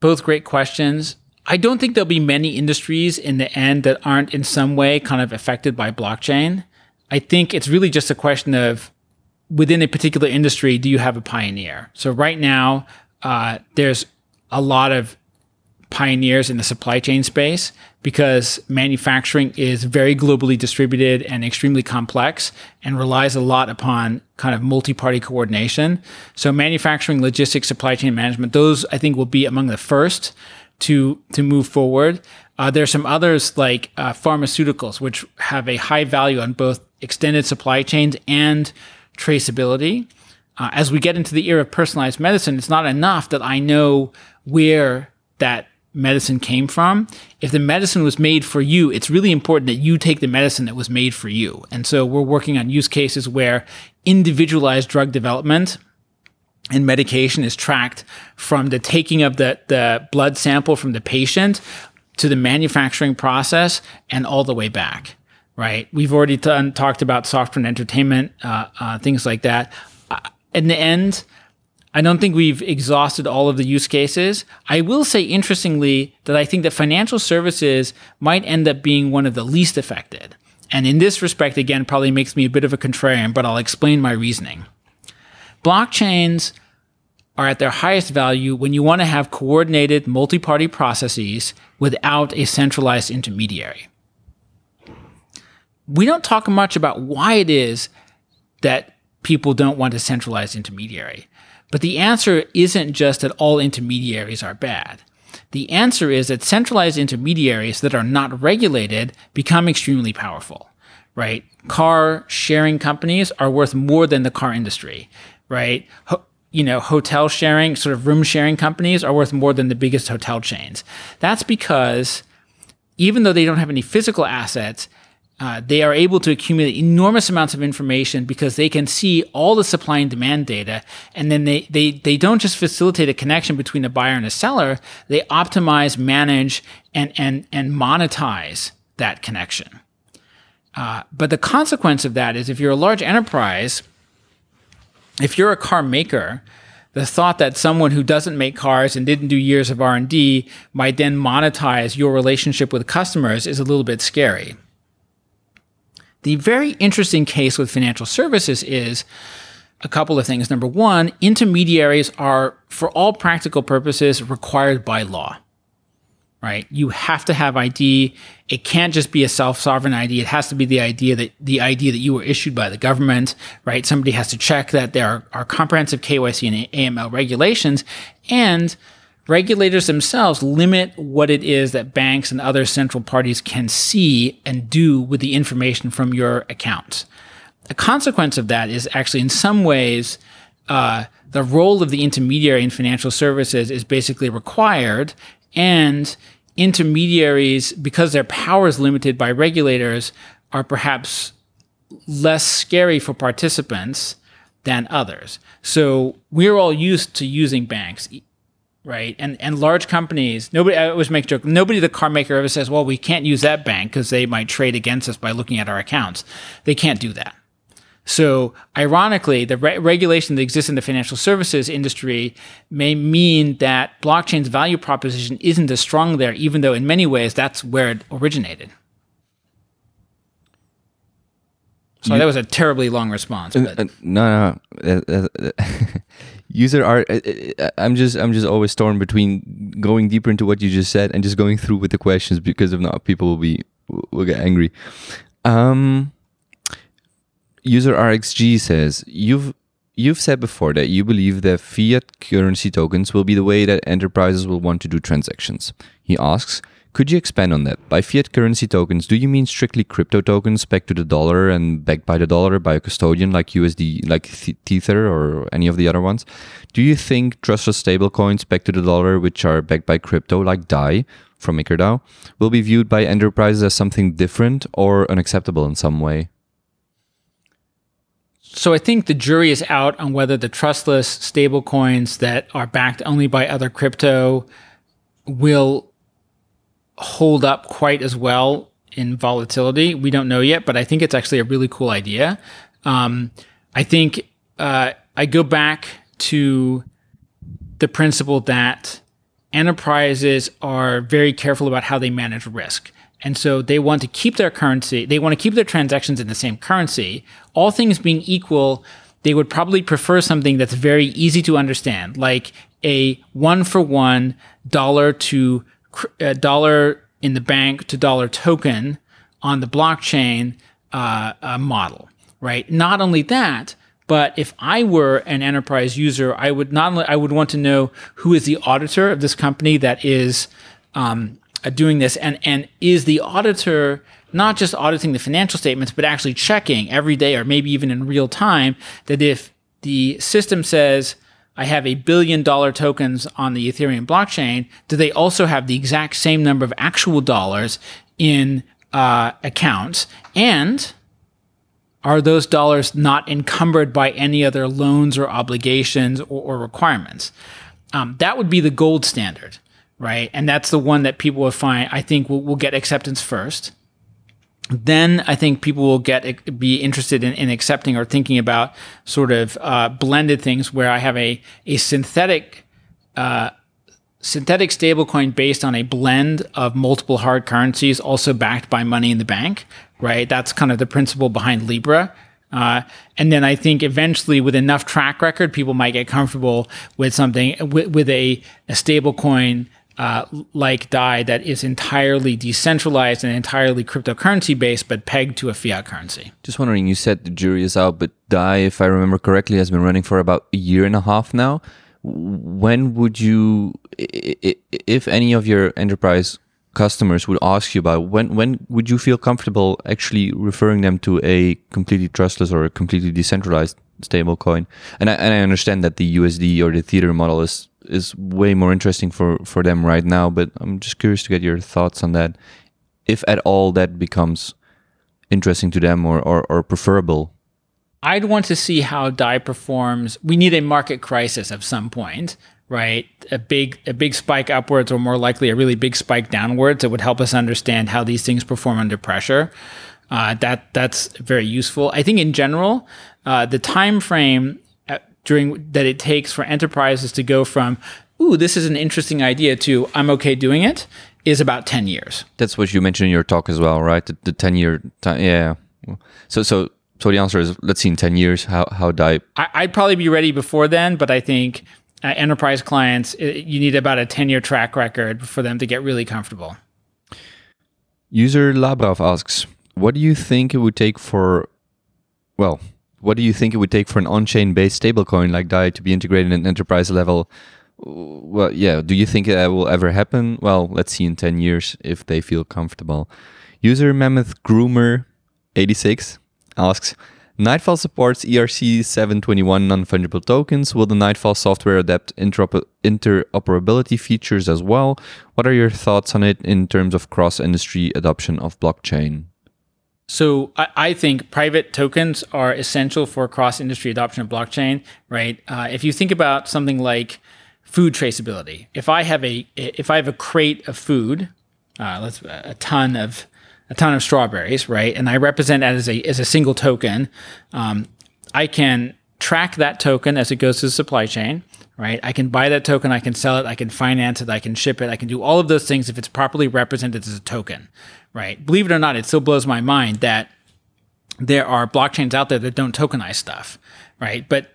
Both great questions. I don't think there'll be many industries in the end that aren't in some way kind of affected by blockchain. I think it's really just a question of within a particular industry, do you have a pioneer? So right now, uh, there's a lot of pioneers in the supply chain space because manufacturing is very globally distributed and extremely complex and relies a lot upon kind of multi-party coordination. So manufacturing, logistics, supply chain management, those I think will be among the first to to move forward. Uh, there's some others like uh, pharmaceuticals, which have a high value on both extended supply chains and traceability. Uh, as we get into the era of personalized medicine, it's not enough that I know where that medicine came from. If the medicine was made for you, it's really important that you take the medicine that was made for you. And so we're working on use cases where individualized drug development and medication is tracked from the taking of the, the blood sample from the patient to the manufacturing process and all the way back, right? We've already t- talked about software and entertainment, uh, uh, things like that. Uh, in the end, I don't think we've exhausted all of the use cases. I will say, interestingly, that I think that financial services might end up being one of the least affected. And in this respect, again, probably makes me a bit of a contrarian, but I'll explain my reasoning. Blockchains are at their highest value when you want to have coordinated multi party processes without a centralized intermediary. We don't talk much about why it is that people don't want a centralized intermediary. But the answer isn't just that all intermediaries are bad. The answer is that centralized intermediaries that are not regulated become extremely powerful, right? Car sharing companies are worth more than the car industry, right? Ho- you know, hotel sharing, sort of room sharing companies are worth more than the biggest hotel chains. That's because even though they don't have any physical assets, uh, they are able to accumulate enormous amounts of information because they can see all the supply and demand data. And then they, they, they don't just facilitate a connection between a buyer and a seller, they optimize, manage, and, and, and monetize that connection. Uh, but the consequence of that is if you're a large enterprise, if you're a car maker, the thought that someone who doesn't make cars and didn't do years of R&D might then monetize your relationship with customers is a little bit scary. The very interesting case with financial services is a couple of things. Number one, intermediaries are, for all practical purposes, required by law. Right? You have to have ID. It can't just be a self-sovereign ID. It has to be the idea that the ID that you were issued by the government. Right? Somebody has to check that there are, are comprehensive KYC and AML regulations, and regulators themselves limit what it is that banks and other central parties can see and do with the information from your accounts. A consequence of that is actually, in some ways, uh, the role of the intermediary in financial services is basically required, and intermediaries, because their power is limited by regulators, are perhaps less scary for participants than others. So we're all used to using banks, right? And and large companies, nobody I always make a joke. Nobody the car maker ever says, "Well, we can't use that bank because they might trade against us by looking at our accounts." They can't do that. So, ironically, the re- regulation that exists in the financial services industry may mean that blockchain's value proposition isn't as strong there, even though in many ways that's where it originated. So you, that was a terribly long response. Uh, uh, no, no. Uh, uh, uh user art. I'm just, I'm just always torn between going deeper into what you just said and just going through with the questions because if not, people will be will get angry. Um, user RXG says you've you've said before that you believe that fiat currency tokens will be the way that enterprises will want to do transactions. He asks, could you expand on that? By fiat currency tokens, do you mean strictly crypto tokens backed to the dollar and backed by the dollar by a custodian like USD, like Tether or any of the other ones? Do you think trustless stablecoins backed to the dollar, which are backed by crypto like DAI from MakerDAO, will be viewed by enterprises as something different or unacceptable in some way? So I think the jury is out on whether the trustless stablecoins that are backed only by other crypto will hold up quite as well in volatility. We don't know yet, but I think it's actually a really cool idea. Um, I think uh, I go back to the principle that enterprises are very careful about how they manage risk. And so they want to keep their currency, they want to keep their transactions in the same currency. All things being equal, they would probably prefer something that's very easy to understand, like a one for one dollar to a dollar in the bank to dollar token on the blockchain uh, uh, model, right? Not only that, but if I were an enterprise user, I would not only I would want to know who is the auditor of this company that is um, uh, doing this, and and is the auditor not just auditing the financial statements, but actually checking every day or maybe even in real time that if the system says I have a billion dollar tokens on the Ethereum blockchain, do they also have the exact same number of actual dollars in uh, accounts? And are those dollars not encumbered by any other loans or obligations or, or requirements? Um, that would be the gold standard, right? And that's the one that people will find, I think, will, will get acceptance first then I think people will get be interested in, in accepting or thinking about sort of uh, blended things where I have a a synthetic uh, synthetic stablecoin based on a blend of multiple hard currencies, also backed by money in the bank. Right, that's kind of the principle behind Libra. Uh, and then I think eventually, with enough track record, people might get comfortable with something with, with a, a stable coin uh, like DAI that is entirely decentralized and entirely cryptocurrency based, but pegged to a fiat currency. Just wondering, you said the jury is out, but DAI, if I remember correctly, has been running for about a year and a half now. When would you, if any of your enterprise customers would ask you about when when would you feel comfortable actually referring them to a completely trustless or a completely decentralized stablecoin? And I, and I understand that the USD or the Tether model is is way more interesting for for them right now. But I'm just curious to get your thoughts on that, if at all that becomes interesting to them or or, or preferable. I'd want to see how DAI performs. We need a market crisis of some point, right? A big a big spike upwards, or more likely a really big spike downwards. That would help us understand how these things perform under pressure. Uh, that that's very useful. I think in general, uh, the time frame during that it takes for enterprises to go from ooh this is an interesting idea to i'm okay doing it is about 10 years that's what you mentioned in your talk as well right the, the 10 year time yeah so so so the answer is let's see in 10 years how, how DAI. I, would probably be ready before then, but I think uh, enterprise clients, it, you need about a 10 year track record for them to get really comfortable. User Labrav asks, what do you think it would take for, well, what do you think it would take for an on-chain based stablecoin like DAI to be integrated at an enterprise level? Well, yeah. Do you think that will ever happen? Well, let's see in ten years if they feel comfortable. User Mammoth Groomer 86 asks, Nightfall supports ERC 721 non fungible tokens. Will the Nightfall software adapt interoper- interoperability features as well? What are your thoughts on it in terms of cross industry adoption of blockchain? So I, I, think private tokens are essential for cross industry adoption of blockchain, right? Uh, if you think about something like food traceability, if I have a if I have a crate of food, uh, let's a ton of a ton of strawberries, right? And I represent that as a as a single token. Um, I can track that token as it goes through the supply chain, right? I can buy that token, I can sell it, I can finance it, I can ship it, I can do all of those things if it's properly represented as a token, right? Believe it or not, it still blows my mind that there are blockchains out there that don't tokenize stuff, right? But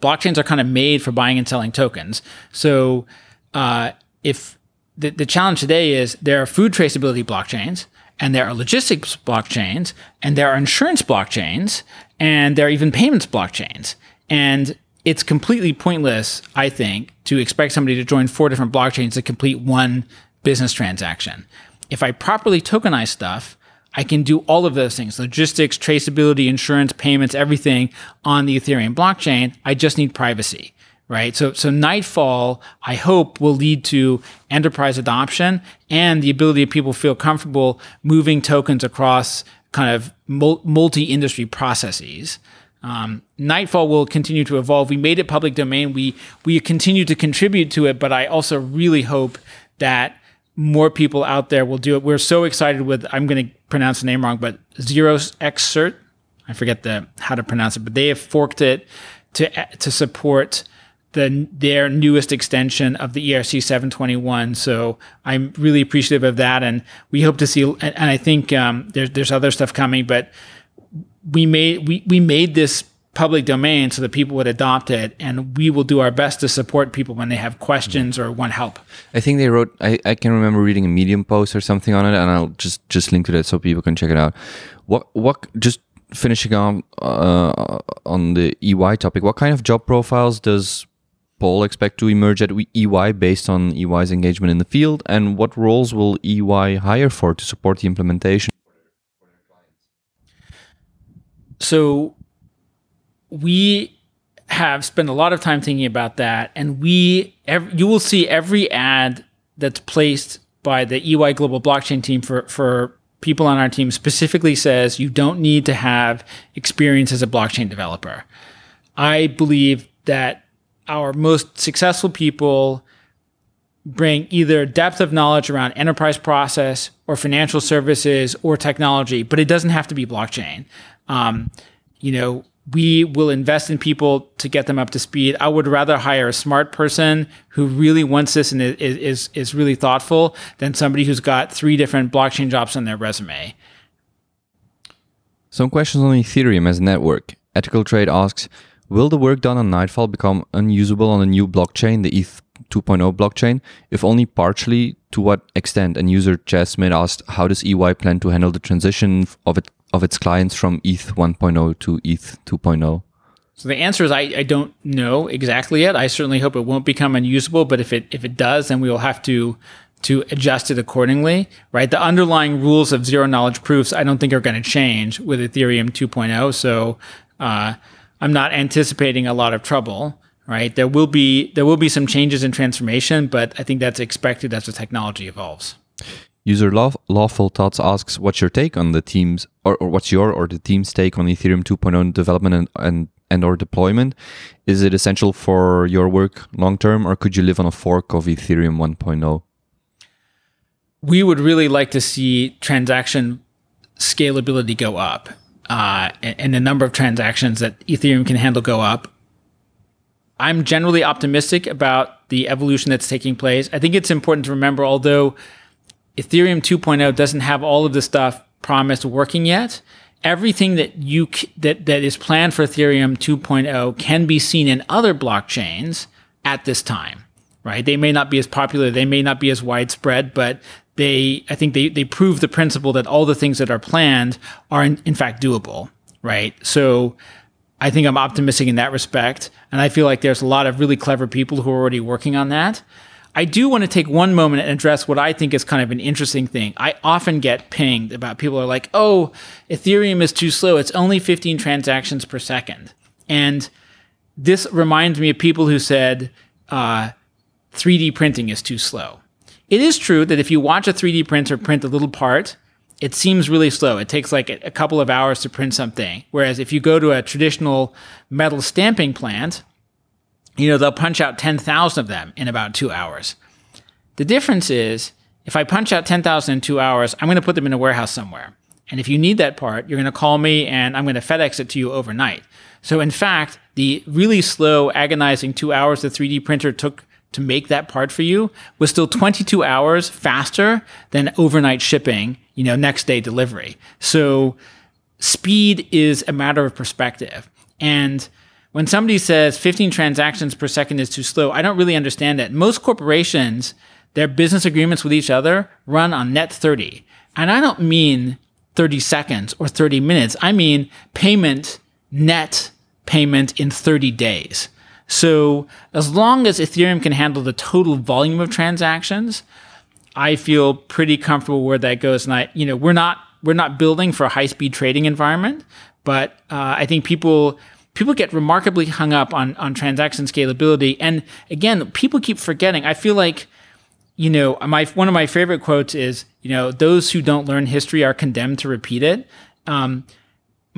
blockchains are kind of made for buying and selling tokens. So uh, if the, the challenge today is there are food traceability blockchains and there are logistics blockchains, and there are insurance blockchains, and there are even payments blockchains. And it's completely pointless, I think, to expect somebody to join four different blockchains to complete one business transaction. If I properly tokenize stuff, I can do all of those things logistics, traceability, insurance, payments, everything on the Ethereum blockchain. I just need privacy right? So, so Nightfall, I hope, will lead to enterprise adoption and the ability of people feel comfortable moving tokens across kind of multi-industry processes. Um, Nightfall will continue to evolve. We made it public domain. We we continue to contribute to it, but I also really hope that more people out there will do it. We're so excited with. I'm going to pronounce the name wrong, but 0xcert. I forget the how to pronounce it, but they have forked it to to support the their newest extension of the ERC 721. So I'm really appreciative of that, and we hope to see. And, and I think um, there's there's other stuff coming, but we made we we made this public domain so that people would adopt it and we will do our best to support people when they have questions or want help i think they wrote i, I can remember reading a medium post or something on it and i'll just just link to that so people can check it out what what just finishing on uh, on the ey topic what kind of job profiles does Paul expect to emerge at EY based on EY's engagement in the field? And what roles will EY hire for to support the implementation? So we have spent a lot of time thinking about that, and we you will see every ad that's placed by the EY Global Blockchain team for for people on our team specifically says you don't need to have experience as a blockchain developer. I believe that our most successful people bring either depth of knowledge around enterprise process or financial services or technology, but it doesn't have to be blockchain. Um, you know, we will invest in people to get them up to speed. I would rather hire a smart person who really wants this and is, is, is really thoughtful than somebody who's got three different blockchain jobs on their resume. Some questions on Ethereum as a network. Ethical Trade asks, Will the work done on Nightfall become unusable on a new blockchain, the ETH 2.0 blockchain? If only partially, to what extent? And user Jasmine asked, how does EY plan to handle the transition of it of its clients from ETH 1.0 to ETH 2.0? So the answer is I, I don't know exactly yet. I certainly hope it won't become unusable, but if it if it does, then we will have to to adjust it accordingly, right? The underlying rules of zero knowledge proofs I don't think are going to change with Ethereum 2.0. So uh, I'm not anticipating a lot of trouble. Right, there will be there will be some changes in transformation, but I think that's expected as the technology evolves. User Lawful Thoughts asks, "What's your take on the team's, or, or what's your or the team's take on Ethereum 2.0 development and, and and or deployment? Is it essential for your work long term, or could you live on a fork of Ethereum 1.0?" We would really like to see transaction scalability go up uh, and the number of transactions that Ethereum can handle go up. I'm generally optimistic about the evolution that's taking place. I think it's important to remember, although Ethereum 2.0 doesn't have all of the stuff promised working yet, everything that you that that is planned for Ethereum 2.0 can be seen in other blockchains at this time, right? They may not be as popular, they may not be as widespread, but they I think they they prove the principle that all the things that are planned are in, in fact doable, right? So I think I'm optimistic in that respect, and I feel like there's a lot of really clever people who are already working on that. I do want to take one moment and address what I think is kind of an interesting thing. I often get pinged about people are like, oh, Ethereum is too slow. It's only 15 transactions per second. And this reminds me of people who said uh, 3D printing is too slow. It is true that if you watch a 3D printer print a little part, it seems really slow. It takes like a couple of hours to print something. Whereas if you go to a traditional metal stamping plant, you know, they'll punch out 10,000 of them in about two hours. The difference is if I punch out 10,000 in two hours, I'm going to put them in a warehouse somewhere. And if you need that part, you're going to call me and I'm going to FedEx it to you overnight. So in fact, the really slow, agonizing two hours the 3D printer took to make that part for you was still 22 hours faster than overnight shipping, you know, next day delivery. So speed is a matter of perspective. And when somebody says 15 transactions per second is too slow, I don't really understand that. Most corporations, their business agreements with each other run on net 30. And I don't mean 30 seconds or 30 minutes. I mean payment, net payment in 30 days. So as long as Ethereum can handle the total volume of transactions, I feel pretty comfortable where that goes. And I, you know, we're not we're not building for a high speed trading environment, but uh, I think people people get remarkably hung up on on transaction scalability. And again, people keep forgetting. I feel like you know, my one of my favorite quotes is, you know, those who don't learn history are condemned to repeat it. Um,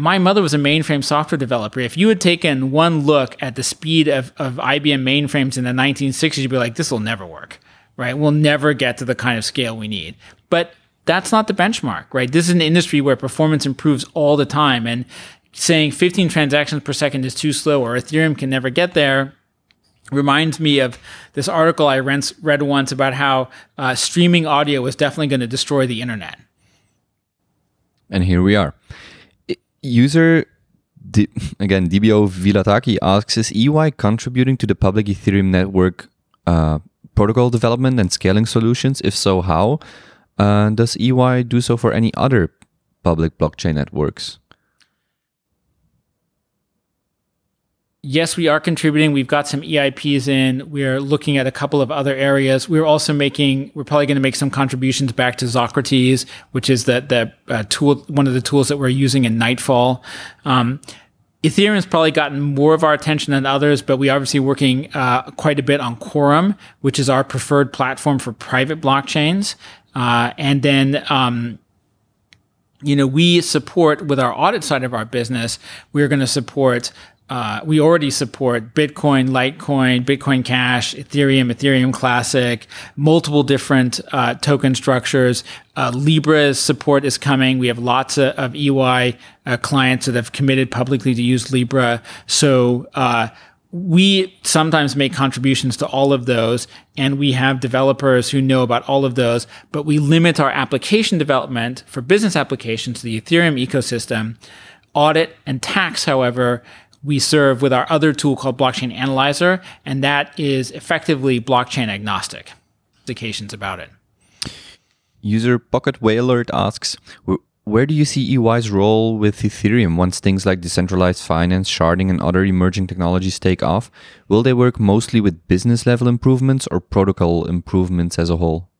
my mother was a mainframe software developer. If you had taken one look at the speed of, of IBM mainframes in the 1960s, you'd be like, this will never work, right? We'll never get to the kind of scale we need. But that's not the benchmark, right? This is an industry where performance improves all the time. And saying 15 transactions per second is too slow or Ethereum can never get there reminds me of this article I read once about how uh, streaming audio was definitely going to destroy the internet. And here we are. User, D again, DBO Vilataki asks Is EY contributing to the public Ethereum network uh, protocol development and scaling solutions? If so, how? Uh, does EY do so for any other public blockchain networks? Yes, we are contributing. We've got some EIPs in. We're looking at a couple of other areas. We're also making, we're probably going to make some contributions back to ZoKrates, which is the, the uh, tool, one of the tools that we're using in Nightfall. Um, Ethereum's probably gotten more of our attention than others, but we obviously working uh, quite a bit on Quorum, which is our preferred platform for private blockchains. Uh, and then, um, you know, we support with our audit side of our business, we're going to support uh, we already support Bitcoin, Litecoin, Bitcoin Cash, Ethereum, Ethereum Classic, multiple different uh, token structures. Uh, Libra's support is coming. We have lots of, of EY uh, clients that have committed publicly to use Libra. So uh, we sometimes make contributions to all of those, and we have developers who know about all of those, but we limit our application development for business applications to the Ethereum ecosystem. Audit and tax, however, we serve with our other tool called Blockchain Analyzer, and that is effectively blockchain agnostic. Indications about it. User Pocket Whale asks, where do you see EY's role with Ethereum once things like decentralized finance, sharding, and other emerging technologies take off? Will they work mostly with business level improvements or protocol improvements as a whole?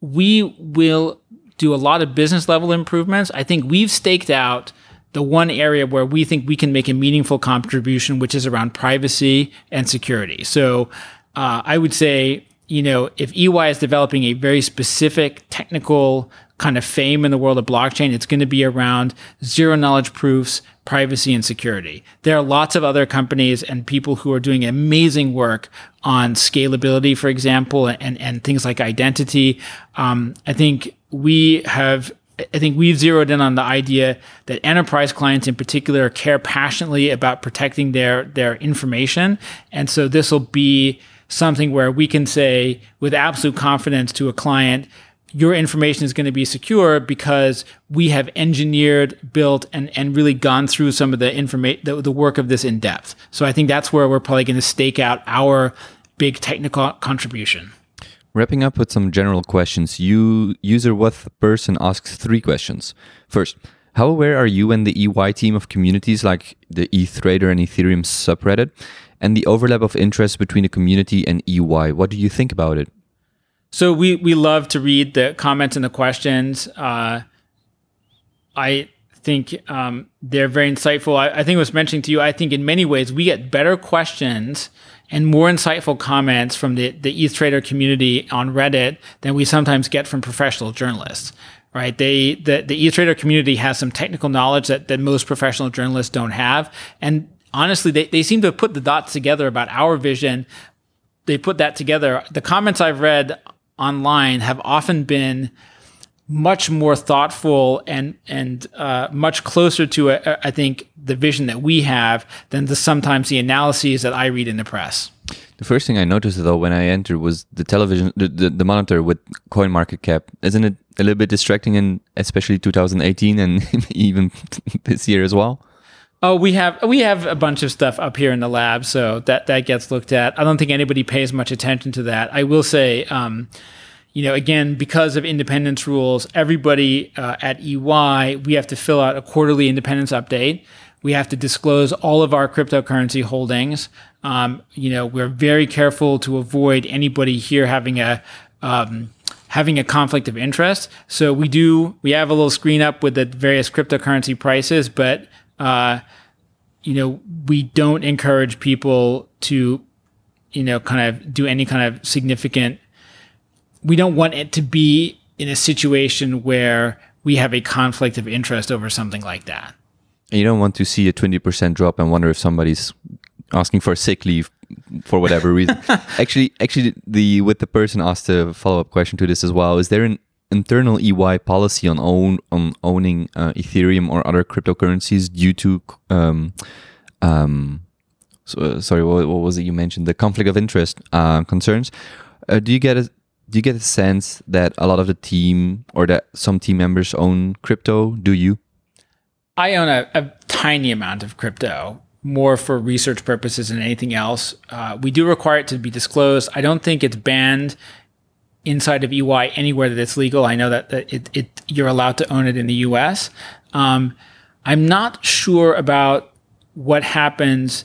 We will do a lot of business level improvements. I think we've staked out the one area where we think we can make a meaningful contribution, which is around privacy and security. So uh, I would say, you know, if EY is developing a very specific technical kind of fame in the world of blockchain, it's going to be around zero knowledge proofs, privacy, and security. There are lots of other companies and people who are doing amazing work on scalability, for example, and, and things like identity. Um, I think we have I think we've zeroed in on the idea that enterprise clients in particular care passionately about protecting their their information. And so this will be something where we can say with absolute confidence to a client, your information is going to be secure because we have engineered, built, and, and really gone through some of the information, the, the work of this in depth. So I think that's where we're probably going to stake out our big technical contribution. Wrapping up with some general questions, you user with person asks three questions. First, how aware are you and the EY team of communities like the EthTrader and Ethereum subreddit and the overlap of interest between the community and EY? What do you think about it? So we we love to read the comments and the questions. Uh, I think um, they're very insightful. I, I think I was mentioning to you. I think in many ways we get better questions and more insightful comments from the the EthTrader community on Reddit than we sometimes get from professional journalists. Right? They the the EthTrader community has some technical knowledge that that most professional journalists don't have, and honestly, they, they seem to have put the dots together about our vision. They put that together. The comments I've read online have often been much more thoughtful and and uh, much closer to a, I think the vision that we have than the sometimes the analyses that I read in the press. The first thing I noticed though when I entered was the television, the, the, the monitor with coin market cap. Isn't it a little bit distracting in especially 2018 and even this year as well? Oh, we have we have a bunch of stuff up here in the lab, so that that gets looked at. I don't think anybody pays much attention to that. I will say, um, you know, again, because of independence rules, everybody uh, at EY we have to fill out a quarterly independence update. We have to disclose all of our cryptocurrency holdings. Um, you know, we're very careful to avoid anybody here having a um, having a conflict of interest. So we do we have a little screen up with the various cryptocurrency prices, but uh, you know, we don't encourage people to, you know, kind of do any kind of significant. We don't want it to be in a situation where we have a conflict of interest over something like that. You don't want to see a 20% drop and wonder if somebody's asking for sick leave for whatever reason. actually, actually, the with the person asked a follow up question to this as well. Is there an internal EY policy on own on owning uh, Ethereum or other cryptocurrencies due to um, um, so, uh, sorry, what, what, was it you mentioned? The conflict of interest uh, concerns. Uh, do you get a do you get a sense that a lot of the team or that some team members own crypto? Do you? I own a, a tiny amount of crypto, more for research purposes than anything else. Uh, we do require it to be disclosed. I don't think it's banned inside of EY anywhere that it's legal. I know that, that it, it you're allowed to own it in the US. Um, I'm not sure about what happens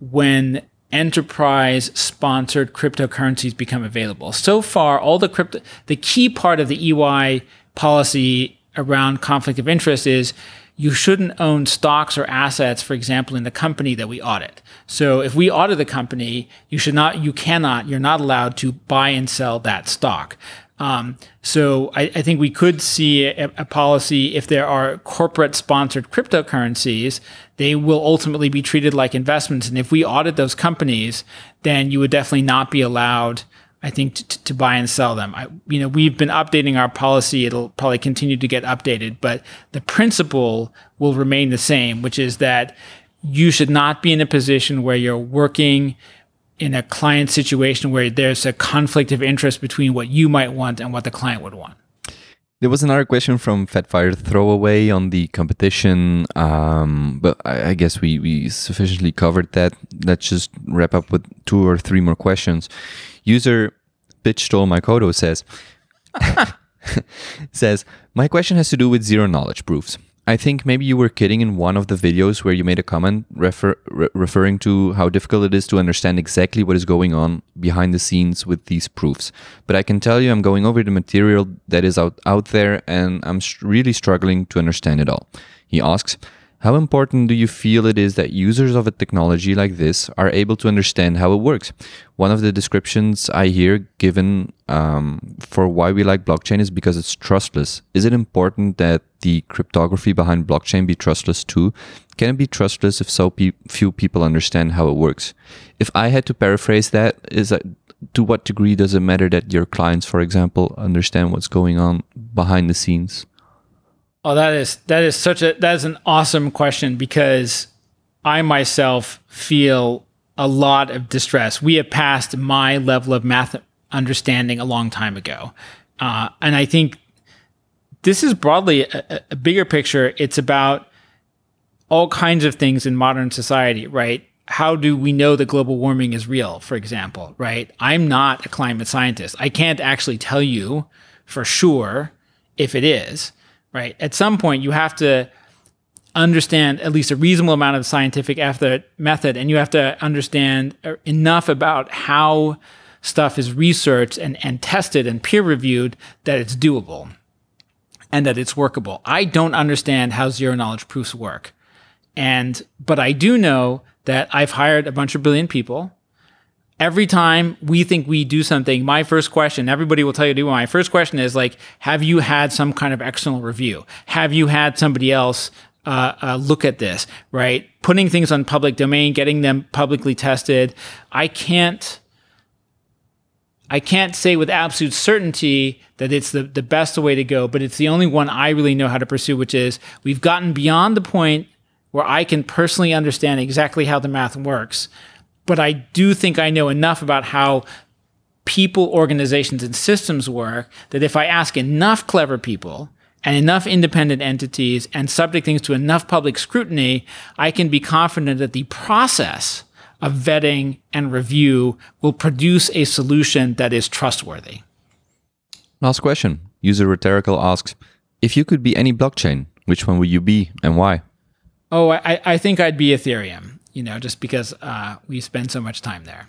when enterprise sponsored cryptocurrencies become available. So far, all the crypto, the key part of the EY policy around conflict of interest is you shouldn't own stocks or assets, for example, in the company that we audit. So if we audit the company, you should not, you cannot, you're not allowed to buy and sell that stock. Um, so I, I, think we could see a, a, policy if there are corporate sponsored cryptocurrencies, they will ultimately be treated like investments. And if we audit those companies, then you would definitely not be allowed I think to, to buy and sell them. I, you know, we've been updating our policy. It'll probably continue to get updated, but the principle will remain the same, which is that you should not be in a position where you're working in a client situation where there's a conflict of interest between what you might want and what the client would want. There was another question from Fatfire Throwaway on the competition, um, but I, I, guess we, we sufficiently covered that. Let's just wrap up with two or three more questions. User bitch stole my Kodo says says my question has to do with zero knowledge proofs. I think maybe you were kidding in one of the videos where you made a comment refer, re- referring to how difficult it is to understand exactly what is going on behind the scenes with these proofs. But I can tell you, I'm going over the material that is out, out there and I'm really struggling to understand it all. He asks, how important do you feel it is that users of a technology like this are able to understand how it works? One of the descriptions I hear given um, for why we like blockchain is because it's trustless. Is it important that the cryptography behind blockchain be trustless too? Can it be trustless if so pe- few people understand how it works? If I had to paraphrase that, is that to what degree does it matter that your clients, for example, understand what's going on behind the scenes? Oh, that is that is such a that is an awesome question because I myself feel a lot of distress. We have passed my level of math understanding a long time ago. Uh, and I think this is broadly a, a bigger picture. It's about all kinds of things in modern society, right? How do we know that global warming is real, for example, right? I'm not a climate scientist. I can't actually tell you for sure if it is, right? At some point, you have to understand at least a reasonable amount of scientific effort, method, and you have to understand uh, enough about how stuff is researched and, and tested and peer reviewed that it's doable and that it's workable. I don't understand how zero knowledge proofs work. And, but I do know that I've hired a bunch of brilliant people. Every time we think we do something, my first question, everybody will tell you, do my first question is like, have you had some kind of external review? Have you had somebody else uh, uh, look at this, right? Putting things on public domain, getting them publicly tested. I can't I can't say with absolute certainty that it's the, the best way to go, but it's the only one I really know how to pursue, which is we've gotten beyond the point where I can personally understand exactly how the math works. But I do think I know enough about how people, organizations, and systems work that if I ask enough clever people and enough independent entities and subject things to enough public scrutiny, I can be confident that the process of vetting and review will produce a solution that is trustworthy. Last question. User Rhetorical asks If you could be any blockchain, which one would you be and why? Oh, I, I think I'd be Ethereum, you know, just because uh, we spend so much time there.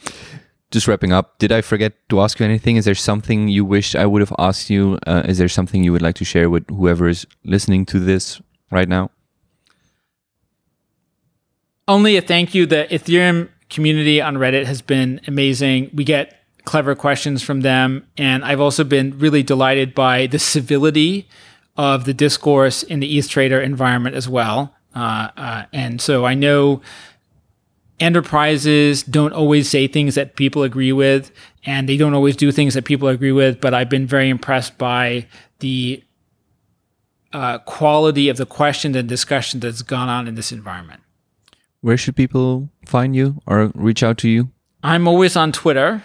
just wrapping up, did I forget to ask you anything? Is there something you wish I would have asked you? Uh, is there something you would like to share with whoever is listening to this right now? only a thank you. The Ethereum community on Reddit has been amazing. We get clever questions from them. And I've also been really delighted by the civility of the discourse in the EthTrader environment as well. Uh, uh, and so I know enterprises don't always say things that people agree with, and they don't always do things that people agree with. But I've been very impressed by the uh, quality of the questions and discussion that's gone on in this environment. Where should people find you or reach out to you? I'm always on Twitter.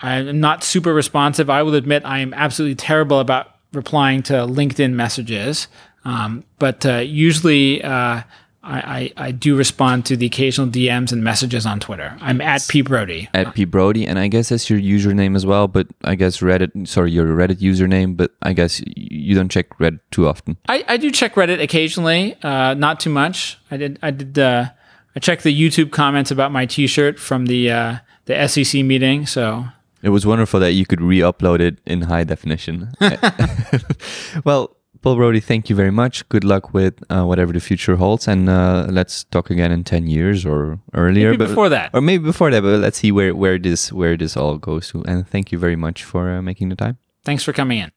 I'm not super responsive. I will admit I am absolutely terrible about replying to LinkedIn messages. Um, but uh, usually uh, I, I, I, do respond to the occasional DMs and messages on Twitter. I'm at P Brody. At P Brody, and I guess that's your username as well. But I guess Reddit, sorry, your Reddit username. But I guess you don't check Reddit too often. I, I do check Reddit occasionally, uh, not too much. I did I did uh, I checked the YouTube comments about my T-shirt from the uh, the SEC meeting. So it was wonderful that you could re-upload it in high definition. well, Paul Brody, thank you very much. Good luck with uh, whatever the future holds, and uh, let's talk again in ten years or earlier. Maybe but, before that, or maybe before that. But let's see where where this where this all goes to. And thank you very much for uh, making the time. Thanks for coming in.